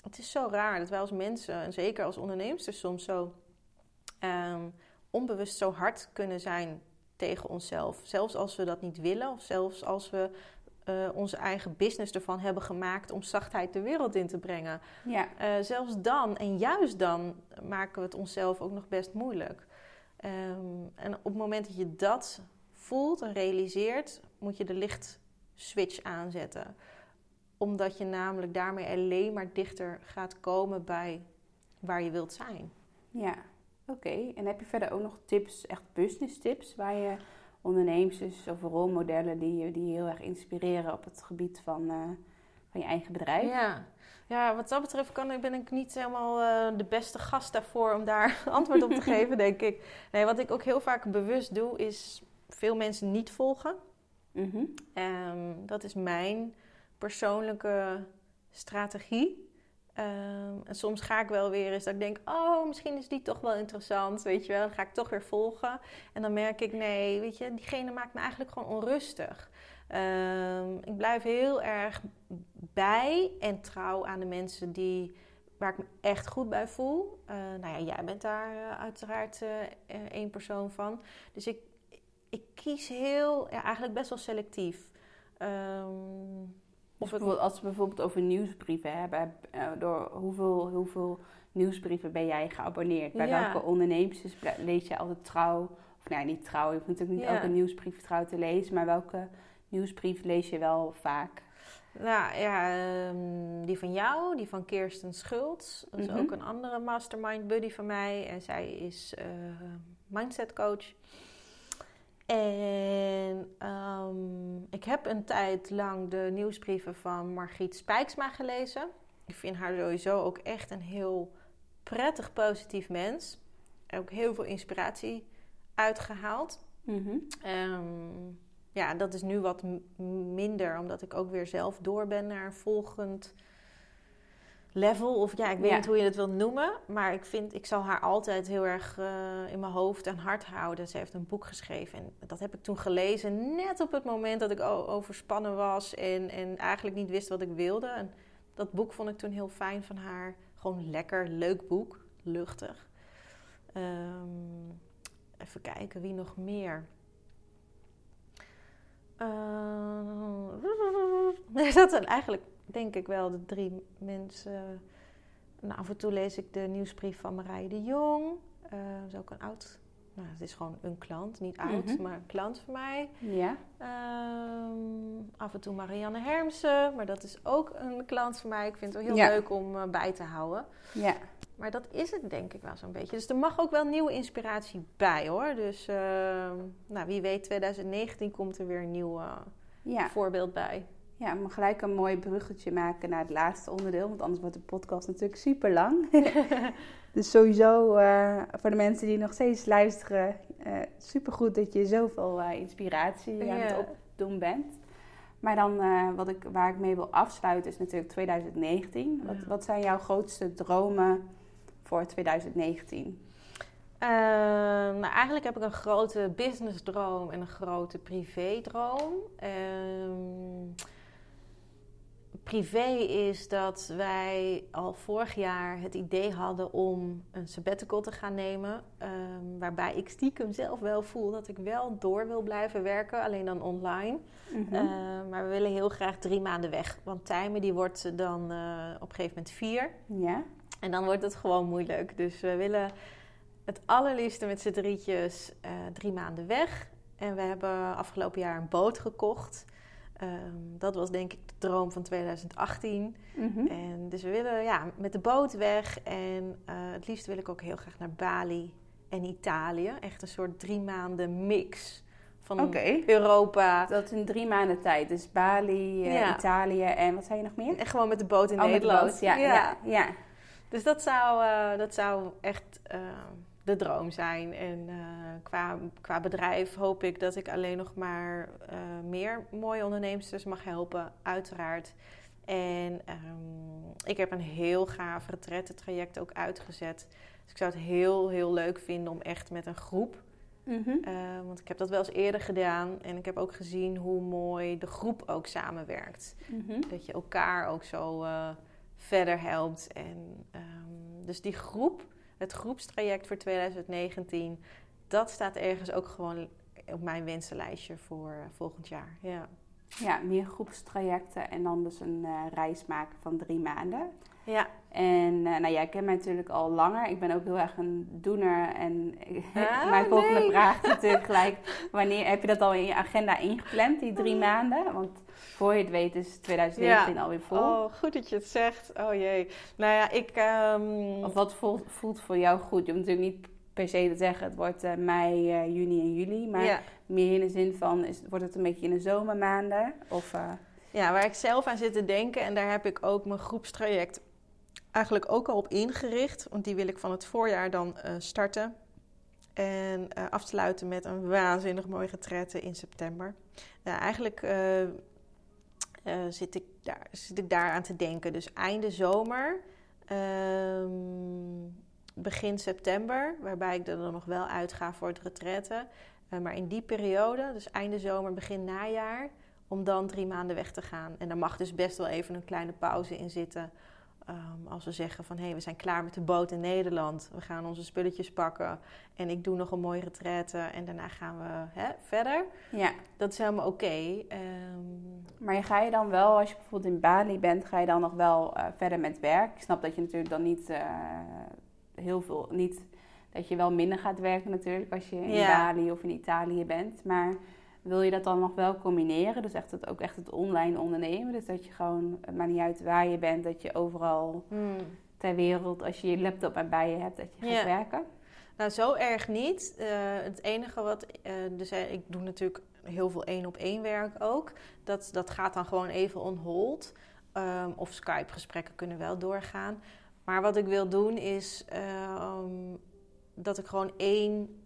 Het is zo raar dat wij als mensen, en zeker als ondernemers, soms zo um, onbewust zo hard kunnen zijn tegen onszelf. Zelfs als we dat niet willen, of zelfs als we uh, onze eigen business ervan hebben gemaakt om zachtheid de wereld in te brengen. Ja. Uh, zelfs dan, en juist dan, maken we het onszelf ook nog best moeilijk. Um, en op het moment dat je dat voelt en realiseert, moet je de lichtswitch aanzetten. Omdat je namelijk daarmee alleen maar dichter gaat komen bij waar je wilt zijn. Ja, oké. Okay. En heb je verder ook nog tips, echt business tips, waar je ondernemers of rolmodellen die je die heel erg inspireren op het gebied van, uh, van je eigen bedrijf? Ja. ja, wat dat betreft kan, ben ik niet helemaal uh, de beste gast daarvoor om daar antwoord op te geven, denk ik. Nee, wat ik ook heel vaak bewust doe, is veel mensen niet volgen. Mm -hmm. um, dat is mijn persoonlijke strategie. Um, en soms ga ik wel weer eens dat ik denk, oh, misschien is die toch wel interessant, weet je wel. Dan ga ik toch weer volgen. En dan merk ik, nee, weet je, diegene maakt me eigenlijk gewoon onrustig. Um, ik blijf heel erg bij en trouw aan de mensen die, waar ik me echt goed bij voel. Uh, nou ja, jij bent daar uh, uiteraard uh, één persoon van. Dus ik, ik kies heel, ja, eigenlijk best wel selectief. Um, of als we bijvoorbeeld over nieuwsbrieven hebben, uh, door hoeveel, hoeveel nieuwsbrieven ben jij geabonneerd? Bij ja. welke ondernemers lees je altijd trouw? Of nou, niet trouw, je hoeft natuurlijk niet ja. elke nieuwsbrief trouw te lezen, maar welke nieuwsbrief lees je wel vaak? Nou ja, um, die van jou, die van Kirsten Schultz. Dat is mm -hmm. ook een andere mastermind buddy van mij. En zij is uh, mindset coach. En um, ik heb een tijd lang de nieuwsbrieven van Margriet Spijksma gelezen. Ik vind haar sowieso ook echt een heel prettig positief mens. Ook heel veel inspiratie uitgehaald. Mhm. Ehm, ja, dat is nu wat minder, omdat ik ook weer zelf door ben naar een volgend level. Of ja, ik weet niet hoe je het wilt noemen. Maar ik vind, ik zal haar altijd heel erg uh, in mijn hoofd en hart houden. Ze heeft een boek geschreven. En dat heb ik toen gelezen. Net op het moment dat ik overspannen was. En, en eigenlijk niet wist wat ik wilde. En dat boek vond ik toen heel fijn van haar. Gewoon lekker, leuk boek. Luchtig. Um, even kijken, wie nog meer? Uh, dat zijn eigenlijk denk ik wel de drie mensen. Nou, af en toe lees ik de nieuwsbrief van Marije de Jong. Uh, dat is ook een oud. Nou, het is gewoon een klant, niet oud, mhm. maar een klant van mij. Ja. Uh, af en toe Marianne Hermsen, maar dat is ook een klant van mij. Ik vind het wel heel leuk om uh, bij te houden. Ja. Maar dat is het denk ik wel zo'n beetje. Dus er mag ook wel nieuwe inspiratie bij hoor. Dus uh, nou, wie weet, 2019 komt er weer een nieuw ja. voorbeeld bij. Ja, maar gelijk een mooi bruggetje maken naar het laatste onderdeel. Want anders wordt de podcast natuurlijk super lang. dus sowieso uh, voor de mensen die nog steeds luisteren, uh, eh, super goed dat je zoveel uh, inspiratie aan het opdoen bent. Maar dan wat ik, waar ik mee wil afsluiten is natuurlijk 2019. Wat, wat zijn jouw grootste dromen voor 2019? Uh, nou, eigenlijk heb ik een grote businessdroom en een grote privédroom. Uh, privé is dat wij al vorig jaar het idee hadden om een sabbatical te gaan nemen. Um, waarbij ik stiekem zelf wel voel dat ik wel door wil blijven werken, alleen dan online. Mhm. Ehm, maar we willen heel graag drie maanden weg. Want Tijmen die wordt dan uh, op een gegeven moment vier. Ja. En dan wordt het gewoon moeilijk. Dus we willen het allerliefste met z'n drietjes uh, drie maanden weg. En we hebben afgelopen jaar een boot gekocht. Um, dat was denk ik de droom van 2018. Mhm. En dus we willen ja, met de boot weg. En uh, het liefst wil ik ook heel graag naar Bali en Italië. Echt een soort drie maanden mix van Europa. Dat in drie maanden tijd. Dus Bali, uh, Italië en wat zei je nog meer? En gewoon met de boot in oh, Nederland. ja, ja. ja, Dus dat zou, uh, dat zou echt de droom zijn. En uh, qua, qua bedrijf hoop ik dat ik alleen nog maar uh, meer mooie ondernemers mag helpen, uiteraard. En um, ik heb een heel gaaf traject ook uitgezet. Dus ik zou het heel, heel leuk vinden om echt met een groep. Mm -hmm. uh, want ik heb dat wel eens eerder gedaan. En ik heb ook gezien hoe mooi de groep ook samenwerkt. Mm -hmm. Dat je elkaar ook zo verder helpt. En um, dus die groep het groepstraject voor 2019, dat staat ergens ook gewoon op mijn wensenlijstje voor uh, volgend jaar. Ja. ja, meer groepstrajecten en dan dus een uh, reis maken van drie maanden. Ja. En uh, nou, jij kent mij natuurlijk al langer. Ik ben ook heel erg een doener. En ah, mijn volgende vraag is natuurlijk gelijk... wanneer heb je dat al in je agenda ingepland, die drie maanden? Want voor je het weet is 2019 ja. alweer vol. Oh, goed dat je het zegt. Oh jee. Nou ja, ik... Um... Of wat voelt, voelt voor jou goed? Je hoeft natuurlijk niet per se te zeggen... het wordt uh, mei, uh, juni en juli. Maar meer in de zin van... Is, wordt het een beetje in de zomermaanden? Of... Uh... Ja, waar ik zelf aan zit te denken... en daar heb ik ook mijn groepstraject eigenlijk ook al op ingericht. Want die wil ik van het voorjaar dan starten. En afsluiten met een waanzinnig mooi retraite in september. Ja, eigenlijk uh, zit, ik daar, zit ik daar aan te denken. Dus einde zomer, uh, begin september, waarbij ik er dan nog wel uitga voor het retraite. Maar in die periode, dus einde zomer, begin najaar, om dan drie maanden weg te gaan. En daar mag dus best wel even een kleine pauze in zitten. Um, als we zeggen van hé, hey, we zijn klaar met de boot in Nederland. We gaan onze spulletjes pakken. En ik doe nog een mooie retraite. En daarna gaan we hè, verder. Ja. Dat is helemaal oké. Okay. Um, ehm, maar ga je dan wel, als je bijvoorbeeld in Bali bent, ga je dan nog wel uh, verder met werk? Ik snap dat je natuurlijk dan niet uh, heel veel, niet dat je wel minder gaat werken natuurlijk als je in ja. Bali of in Italië bent. Maar wil je dat dan nog wel combineren? Dus echt het, ook echt het online ondernemen. Dus dat je gewoon, het maakt niet uit waar je bent, dat je overal hmm. ter wereld, als je je laptop erbij je hebt, dat je gaat werken. Nou, zo erg niet. Uh, het enige wat, uh, dus uh, ik doe natuurlijk heel veel één op één werk ook. Dat, dat gaat dan gewoon even on hold. Um, of Skype gesprekken kunnen wel doorgaan. Maar wat ik wil doen is um, dat ik gewoon één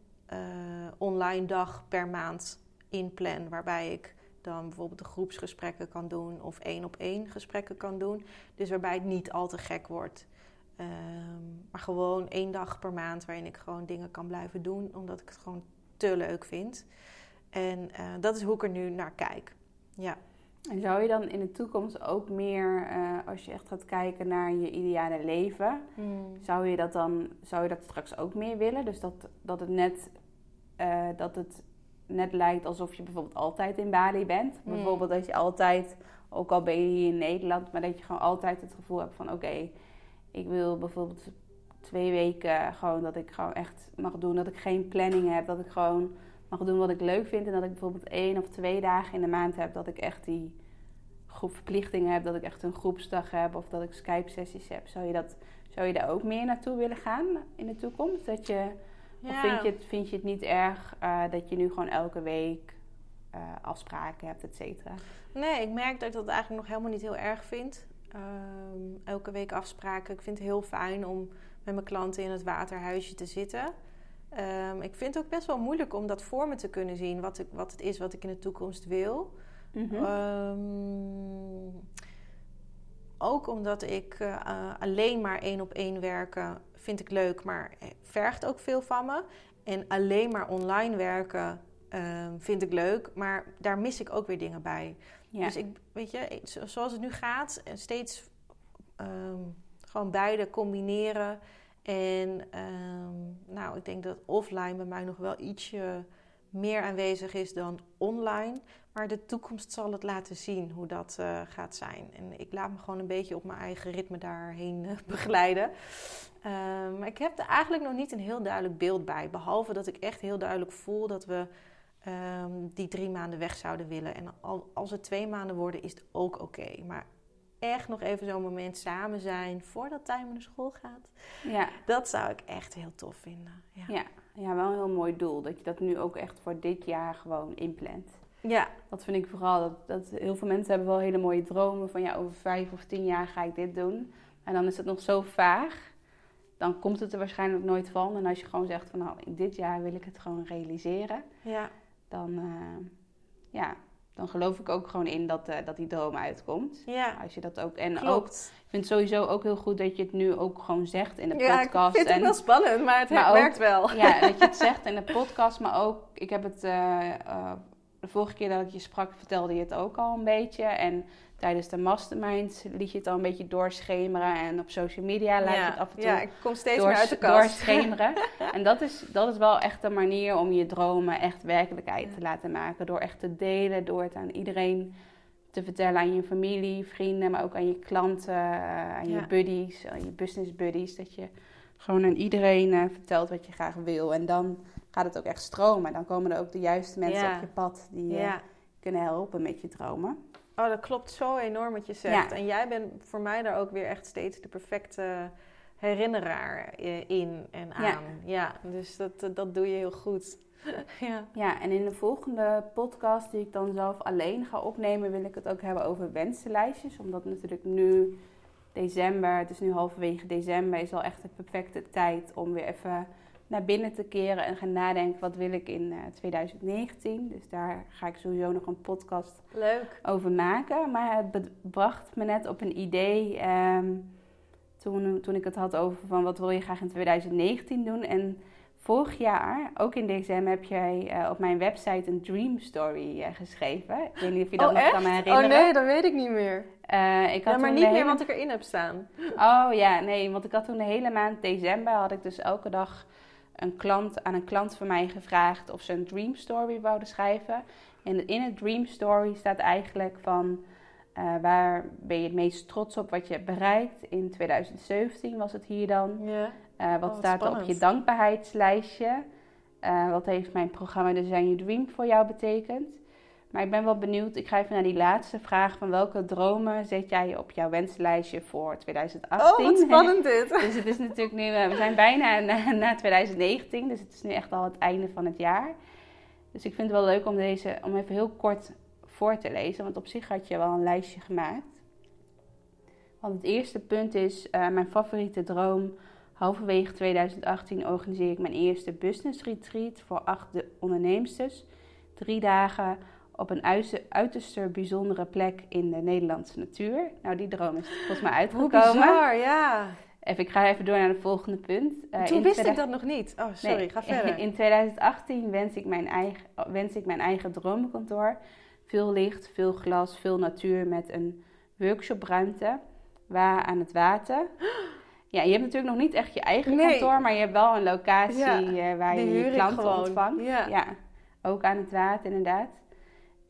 online dag per maand inplan. Waarbij ik dan bijvoorbeeld de groepsgesprekken kan doen of één op één gesprekken kan doen. Dus waarbij het niet al te gek wordt. Ehm, maar gewoon één dag per maand waarin ik gewoon dingen kan blijven doen, omdat ik het gewoon te leuk vind. En uh, dat is hoe ik er nu naar kijk. Ja. En zou je dan in de toekomst ook meer, uh, als je echt gaat kijken naar je ideale leven, hmm. zou je dat dan, zou je dat straks ook meer willen? Dus dat, dat het net, uh, dat het net lijkt alsof je bijvoorbeeld altijd in Bali bent. Hmm. Bijvoorbeeld dat je altijd, ook al ben je hier in Nederland, maar dat je gewoon altijd het gevoel hebt van oké, ik wil bijvoorbeeld twee weken gewoon dat ik gewoon echt mag doen. Dat ik geen planning heb. Dat ik gewoon mag doen wat ik leuk vind. En dat ik bijvoorbeeld één of twee dagen in de maand heb dat ik echt die groep verplichtingen heb. Dat ik echt een groepsdag heb. Of dat ik Skype-sessies heb. Zou je, dat, zou je daar ook meer naartoe willen gaan in de toekomst? Dat je, Of vind je, het, vind je het niet erg uh, dat je nu gewoon elke week uh, afspraken hebt, et cetera? Nee, ik merk dat ik dat eigenlijk nog helemaal niet heel erg vind. Um, elke week afspraken. Ik vind het heel fijn om met mijn klanten in het waterhuisje te zitten. Um, ik vind het ook best wel moeilijk om dat voor me te kunnen zien, wat, ik, wat het is wat ik in de toekomst wil. Mm -hmm. um, ook omdat ik uh, alleen maar één op één werken vind ik leuk, maar vergt ook veel van me. En alleen maar online werken um, vind ik leuk, maar daar mis ik ook weer dingen bij. Ja. Dus ik, weet je, zoals het nu gaat, steeds um, gewoon beide combineren. En um, nou, ik denk dat offline bij mij nog wel ietsje meer aanwezig is dan online. Maar de toekomst zal het laten zien hoe dat uh, gaat zijn. En ik laat me gewoon een beetje op mijn eigen ritme daarheen uh, begeleiden. Uh, maar ik heb er eigenlijk nog niet een heel duidelijk beeld bij. Behalve dat ik echt heel duidelijk voel dat we um, die drie maanden weg zouden willen. En al, als het twee maanden worden, is het ook oké. Maar echt nog even zo'n moment samen zijn voordat Tijmen naar school gaat. Ja. Dat zou ik echt heel tof vinden. Ja. ja. Ja, wel een heel mooi doel. Dat je dat nu ook echt voor dit jaar gewoon inplant. Ja. Dat vind ik vooral. Dat, dat heel veel mensen hebben wel hele mooie dromen van ja, over vijf of tien jaar ga ik dit doen. En dan is het nog zo vaag. Dan komt het er waarschijnlijk nooit van. En als je gewoon zegt van nou, in dit jaar wil ik het gewoon realiseren. Ja dan, uh, ja, dan geloof ik ook gewoon in dat, uh, dat die droom uitkomt. Ja. Als je dat ook. En Klopt. ook, ik vind het sowieso ook heel goed dat je het nu ook gewoon zegt in de podcast. Ja, ik vind het wel spannend, maar het maar werkt wel. Ja, dat je het zegt in de podcast, maar ook, ik heb het. Uh, de vorige keer dat ik je sprak, vertelde je het ook al een beetje. En tijdens de mastermind liet je het al een beetje doorschemeren. En op social media laat je het af en toe Ja, ik kom steeds meer uit de kast. doorschemeren. en dat is, dat is wel echt een manier om je dromen echt werkelijkheid te laten maken. Door echt te delen, door het aan iedereen te vertellen. Aan je familie, vrienden, maar ook aan je klanten, eh, aan je buddies, aan je business buddies. Dat je gewoon aan iedereen uh, vertelt wat je graag wil. En dan gaat het ook echt stromen. Dan komen er ook de juiste mensen op je pad die je kunnen helpen met je dromen. Oh, dat klopt zo enorm wat je zegt. En jij bent voor mij daar ook weer echt steeds de perfecte herinneraar in en aan. Ja, dus dat, dat doe je heel goed. ja. ja, en in de volgende podcast die ik dan zelf alleen ga opnemen, wil ik het ook hebben over wensenlijstjes. Omdat natuurlijk nu december, het is nu halverwege december, is al echt de perfecte tijd om weer even naar binnen te keren en gaan nadenken wat wil ik in uh, eh, 2019. Dus daar ga ik sowieso nog een podcast Leuk. over maken. Maar het bracht me net op een idee um, toen, toen ik het had over van wat wil je graag in 2019 doen. En vorig jaar, ook in december, heb jij uh, op mijn website een dream story uh, geschreven. Ik weet niet of je dat oh, nog echt? kan herinneren. Oh nee, dat weet ik niet meer. ik had ja, maar niet meer wat ik erin heb staan. Oh ja, nee, want ik had toen de hele maand december had ik dus elke dag een klant, aan een klant van mij gevraagd of ze een dream story wouden schrijven. En in het dream story staat eigenlijk van uh, waar ben je het meest trots op wat je hebt bereikt. In 2017 was het hier dan. Ja. Uh, wat oh, staat er op je dankbaarheidslijstje? Uh, wat heeft mijn programma Design Your Dream voor jou betekend? Maar ik ben wel benieuwd. Ik ga even naar die laatste vraag. Van welke dromen zet jij op jouw wenslijstje voor 2018? Oh, wat spannend dit. dus het is natuurlijk nu... Eh, we zijn bijna na, na, 2019. Dus het is nu echt al het einde van het jaar. Dus ik vind het wel leuk om deze... Om even heel kort voor te lezen. Want op zich had je wel een lijstje gemaakt. Want het eerste punt is... Uh, mijn favoriete droom Halverwege 2018 organiseer ik mijn eerste business retreat voor acht onderneemsters. Drie dagen op een uiterste bijzondere plek in de Nederlandse natuur. Nou, die droom is volgens mij uitgekomen. Hoe bizar, ja. Even, ik ga even door naar het volgende punt. Uh, Toen wist ik dat nog niet. Oh, sorry, ga verder. In 2018 wens ik mijn eigen, wens ik mijn eigen droomkantoor. Veel licht, veel glas, veel natuur met een workshopruimte. Waar aan het water. Ja, je hebt natuurlijk nog niet echt je eigen kantoor, maar je hebt wel een locatie eh, waar je je klanten ontvangt. Ja. ja. ook aan het water inderdaad.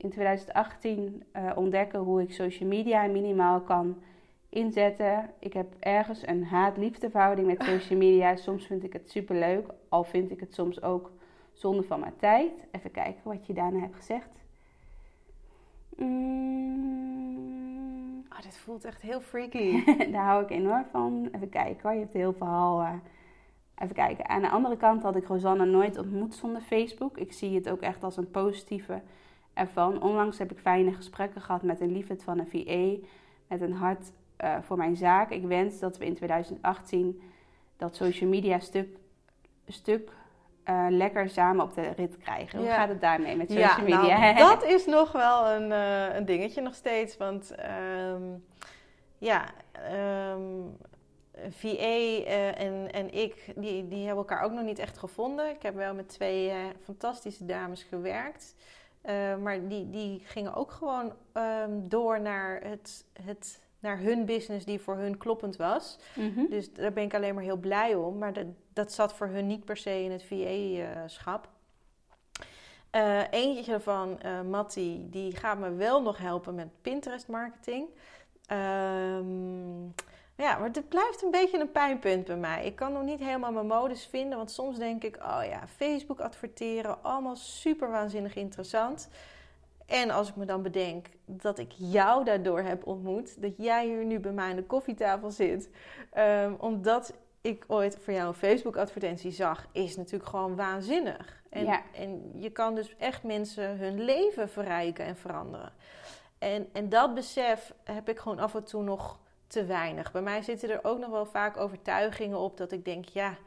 In 2018 uh, eh, ontdekken hoe ik social media minimaal kan inzetten. Ik heb ergens een haat-liefde verhouding met social media. Soms vind ik het super leuk, al vind ik het soms ook zonde van mijn tijd. Even kijken wat je daarna hebt gezegd. Mm. Oh, dit voelt echt heel freaky. Daar hou ik enorm van. Even kijken hoor, je hebt heel verhaal. Uh, even kijken. Aan de andere kant had ik Rosanne nooit ontmoet zonder Facebook. Ik zie het ook echt als een positieve ervan. Onlangs heb ik fijne gesprekken gehad met een liefde van een VA. Met een hart uh, voor mijn zaak. Ik wens dat we in 2018 dat social media stuk, stuk uh, lekker samen op de rit krijgen. Hoe gaat het daarmee met social ja, media? Nou, dat is nog wel een, uh, een dingetje nog steeds. Want um, ja, um, en, en ik, die, die hebben elkaar ook nog niet echt gevonden. Ik heb wel met twee fantastische dames gewerkt. Maar die, die gingen ook gewoon um, door naar het, het naar hun business die voor hun kloppend was. Mhm. Dus daar ben ik alleen maar heel blij om. Maar dat, dat zat voor hun niet per se in het VA-schap. Uh, eh, eentje van uh, eh, Matti, die gaat me wel nog helpen met Pinterest marketing. Um, ja, maar het blijft een beetje een pijnpunt bij mij. Ik kan nog niet helemaal mijn modus vinden, want soms denk ik, oh ja, Facebook adverteren, allemaal super waanzinnig interessant. En als ik me dan bedenk dat ik jou daardoor heb ontmoet, dat jij hier nu bij mij aan de koffietafel zit, um, omdat ik ooit voor jou een Facebook-advertentie zag, is natuurlijk gewoon waanzinnig. En, ja. en je kan dus echt mensen hun leven verrijken en veranderen. En, en dat besef heb ik gewoon af en toe nog te weinig. Bij mij zitten er ook nog wel vaak overtuigingen op dat ik denk, ja,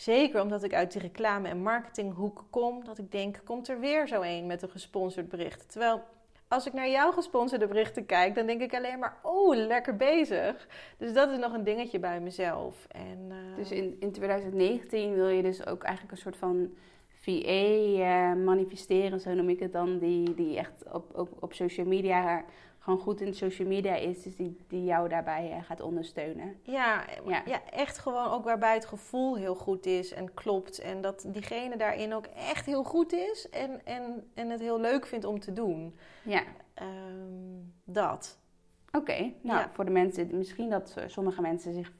Zeker omdat ik uit die reclame- en marketinghoek kom, dat ik denk, komt er weer zo een met een gesponsord bericht. Terwijl als ik naar jouw gesponsorde berichten kijk, dan denk ik alleen maar, oh, lekker bezig. Dus dat is nog een dingetje bij mezelf. En, uh... Dus in, in 2019 wil je dus ook eigenlijk een soort van VA uh, eh, manifesteren, zo noem ik het dan, die, die echt op, op, op social media gewoon goed in social media is, dus die, die jou daarbij uh, gaat ondersteunen. Ja, ja. Ja. echt gewoon ook waarbij het gevoel heel goed is en klopt. En dat diegene daarin ook echt heel goed is en, en, en het heel leuk vindt om te doen. Ja. Um, dat. Oké, nou voor de mensen, misschien dat sommige mensen zich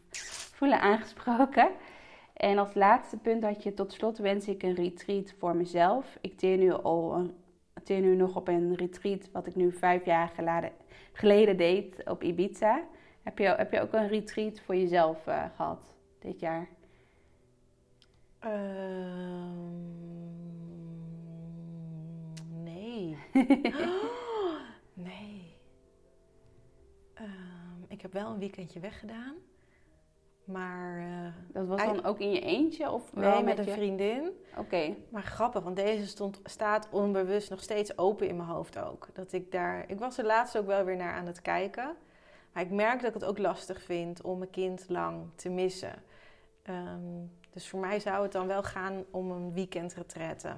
voelen aangesproken. En als laatste punt had je tot slot wens ik een retreat voor mezelf. Ik teer nu al een teer nu nog op een retreat, wat ik nu vijf jaar geleden, geleden deed op Ibiza. Heb je, heb je ook een retreat voor jezelf uh, gehad dit jaar? Um, nee. nee. Um, ik heb wel een weekendje weggedaan. Maar... Uh, dat was dan ook in je eentje? Of nee, met, een vriendin. Oké. Maar grappig, want deze stond, staat onbewust nog steeds open in mijn hoofd ook. Dat ik daar... Ik was er laatst ook wel weer naar aan het kijken. Maar ik merk dat ik het ook lastig vind om mijn kind lang te missen. Um, dus voor mij zou het dan wel gaan om een weekendretraite.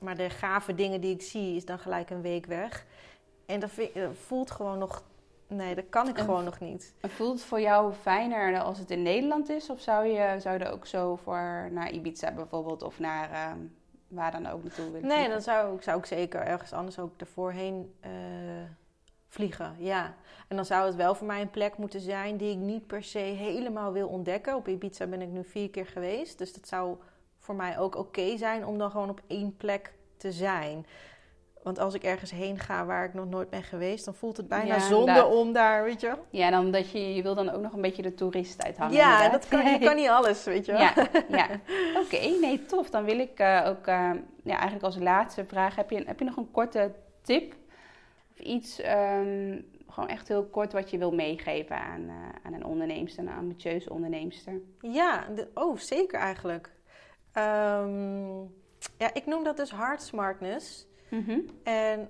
Maar de gave dingen die ik zie, is dan gelijk een week weg. En dat, vind, dat voelt gewoon nog Nee, dat kan ik gewoon nog niet. Voelt het voor jou fijner als het in Nederland is? Of zou je, zou je er ook zo voor naar Ibiza bijvoorbeeld of naar uh, waar dan ook naartoe willen Nee, dan zou ik, zou ik zeker ergens anders ook ervoor heen uh, vliegen. Ja. En dan zou het wel voor mij een plek moeten zijn die ik niet per se helemaal wil ontdekken. Op Ibiza ben ik nu vier keer geweest. Dus dat zou voor mij ook oké zijn om dan gewoon op één plek te zijn. Want als ik ergens heen ga waar ik nog nooit ben geweest, dan voelt het bijna zonde om daar, weet je Ja, dan dat je, je wil dan ook nog een beetje de toerist uithangen. Ja, dat kan, kan niet alles, weet je Ja, ja. oké, nee, tof. Dan wil ik uh, ook, uh, ja, eigenlijk als laatste vraag, heb je, heb je nog een korte tip? Of iets um, gewoon echt heel kort wat je wil meegeven aan, uh, aan een onderneemster, een ambitieuze onderneemster. Ja, oh zeker eigenlijk. Ehm, ja, ik noem dat dus hard smartness. Mhm. En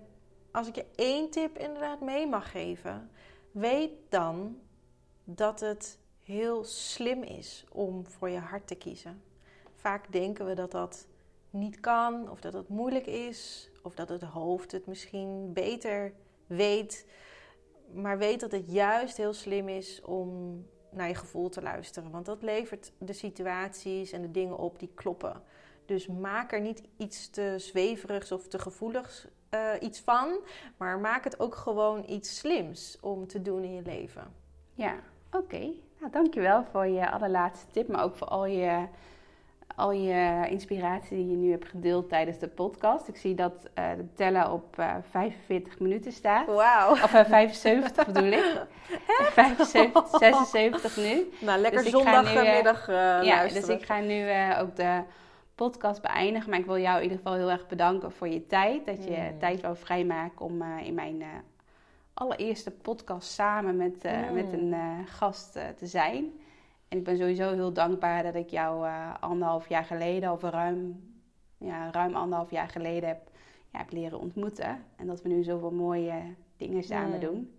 als ik je één tip inderdaad mee mag geven, weet dan dat het heel slim is om voor je hart te kiezen. Vaak denken we dat dat niet kan, of dat het moeilijk is, of dat het hoofd het misschien beter weet. Maar weet dat het juist heel slim is om naar je gevoel te luisteren. Want dat levert de situaties en de dingen op die kloppen. Dus maak er niet iets te zweverigs of te gevoeligs uh, iets van. Maar maak het ook gewoon iets slims om te doen in je leven. Ja, oké. Nou, dankjewel voor je allerlaatste tip. Maar ook voor al je al je inspiratie die je nu hebt gedeeld tijdens de podcast. Ik zie dat uh, de tellen op uh, eh, 45 minuten staat. Wauw. Of uh, eh, 75 bedoel ik. 75, 76 nu. Nou, lekker dus zondagmiddag Ja, dus ik ga nu ook de podcast beëindigen. Maar ik wil jou in ieder geval heel erg bedanken voor je tijd. Dat je mm. tijd wou vrijmaken om in mijn allereerste podcast samen met, mm. met een gast te zijn. En ik ben sowieso heel dankbaar dat ik jou anderhalf jaar geleden, of ruim, ja, ruim anderhalf jaar geleden heb, ja, heb leren ontmoeten. En dat we nu zoveel mooie dingen samen doen.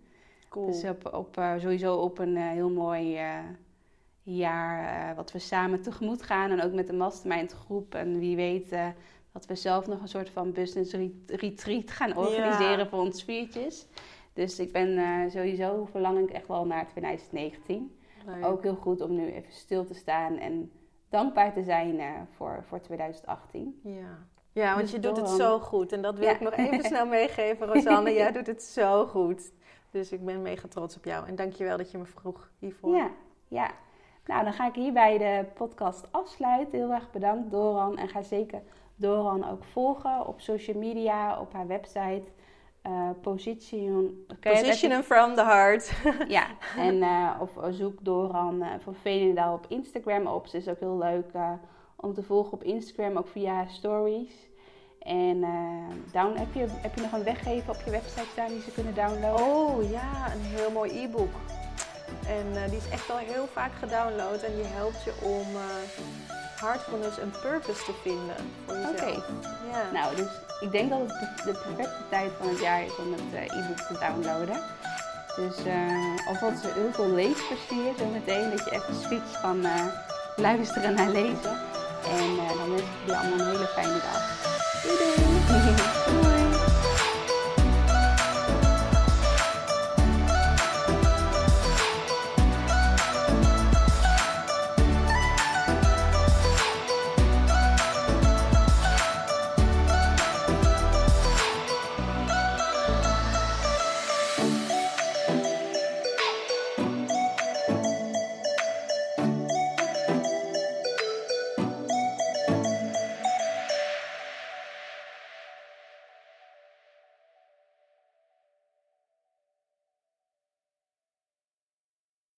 Cool. Dus op, op, sowieso op een heel mooi jaar wat we samen tegemoet gaan. En ook met de mastermind groep. En wie weet dat we zelf nog een soort van business retreat gaan organiseren voor ons viertjes. Dus ik ben sowieso verlang ik echt wel naar 2019. Ook heel goed om nu even stil te staan en dankbaar te zijn uh, voor, voor 2018. Ja. Ja, want dus je doet het zo goed. En dat wil ik nog even snel meegeven, Rosanne. Jij doet het zo goed. Dus ik ben mega trots op jou. En dankjewel dat je me vroeg hiervoor. Ja, ja. Nou, dan ga ik hierbij de podcast afsluiten. Heel erg bedankt, Doran. En ga zeker Doran ook volgen op social media, op haar website. Uh, position, position from the heart. ja, en uh, of zoek Doran uh, van Veenendaal op Instagram op. Ze is ook heel leuk om te volgen op Instagram, ook via stories. En down, heb, je, heb je nog een weggeven op je website staan die ze kunnen downloaden? Oh ja, een heel mooi e-book. En die is echt al heel vaak gedownload en die helpt je om heartfulness en purpose te vinden voor jezelf. Oké. Ja. Nou, dus ik denk dat het de perfecte tijd van het jaar is om het uh, e-book te downloaden. Dus uh, alvast heel veel leesplezier zo meteen. Dat je even switcht van uh, luisteren naar lezen. En dan wens ik jullie allemaal een hele fijne dag. Doei! doei.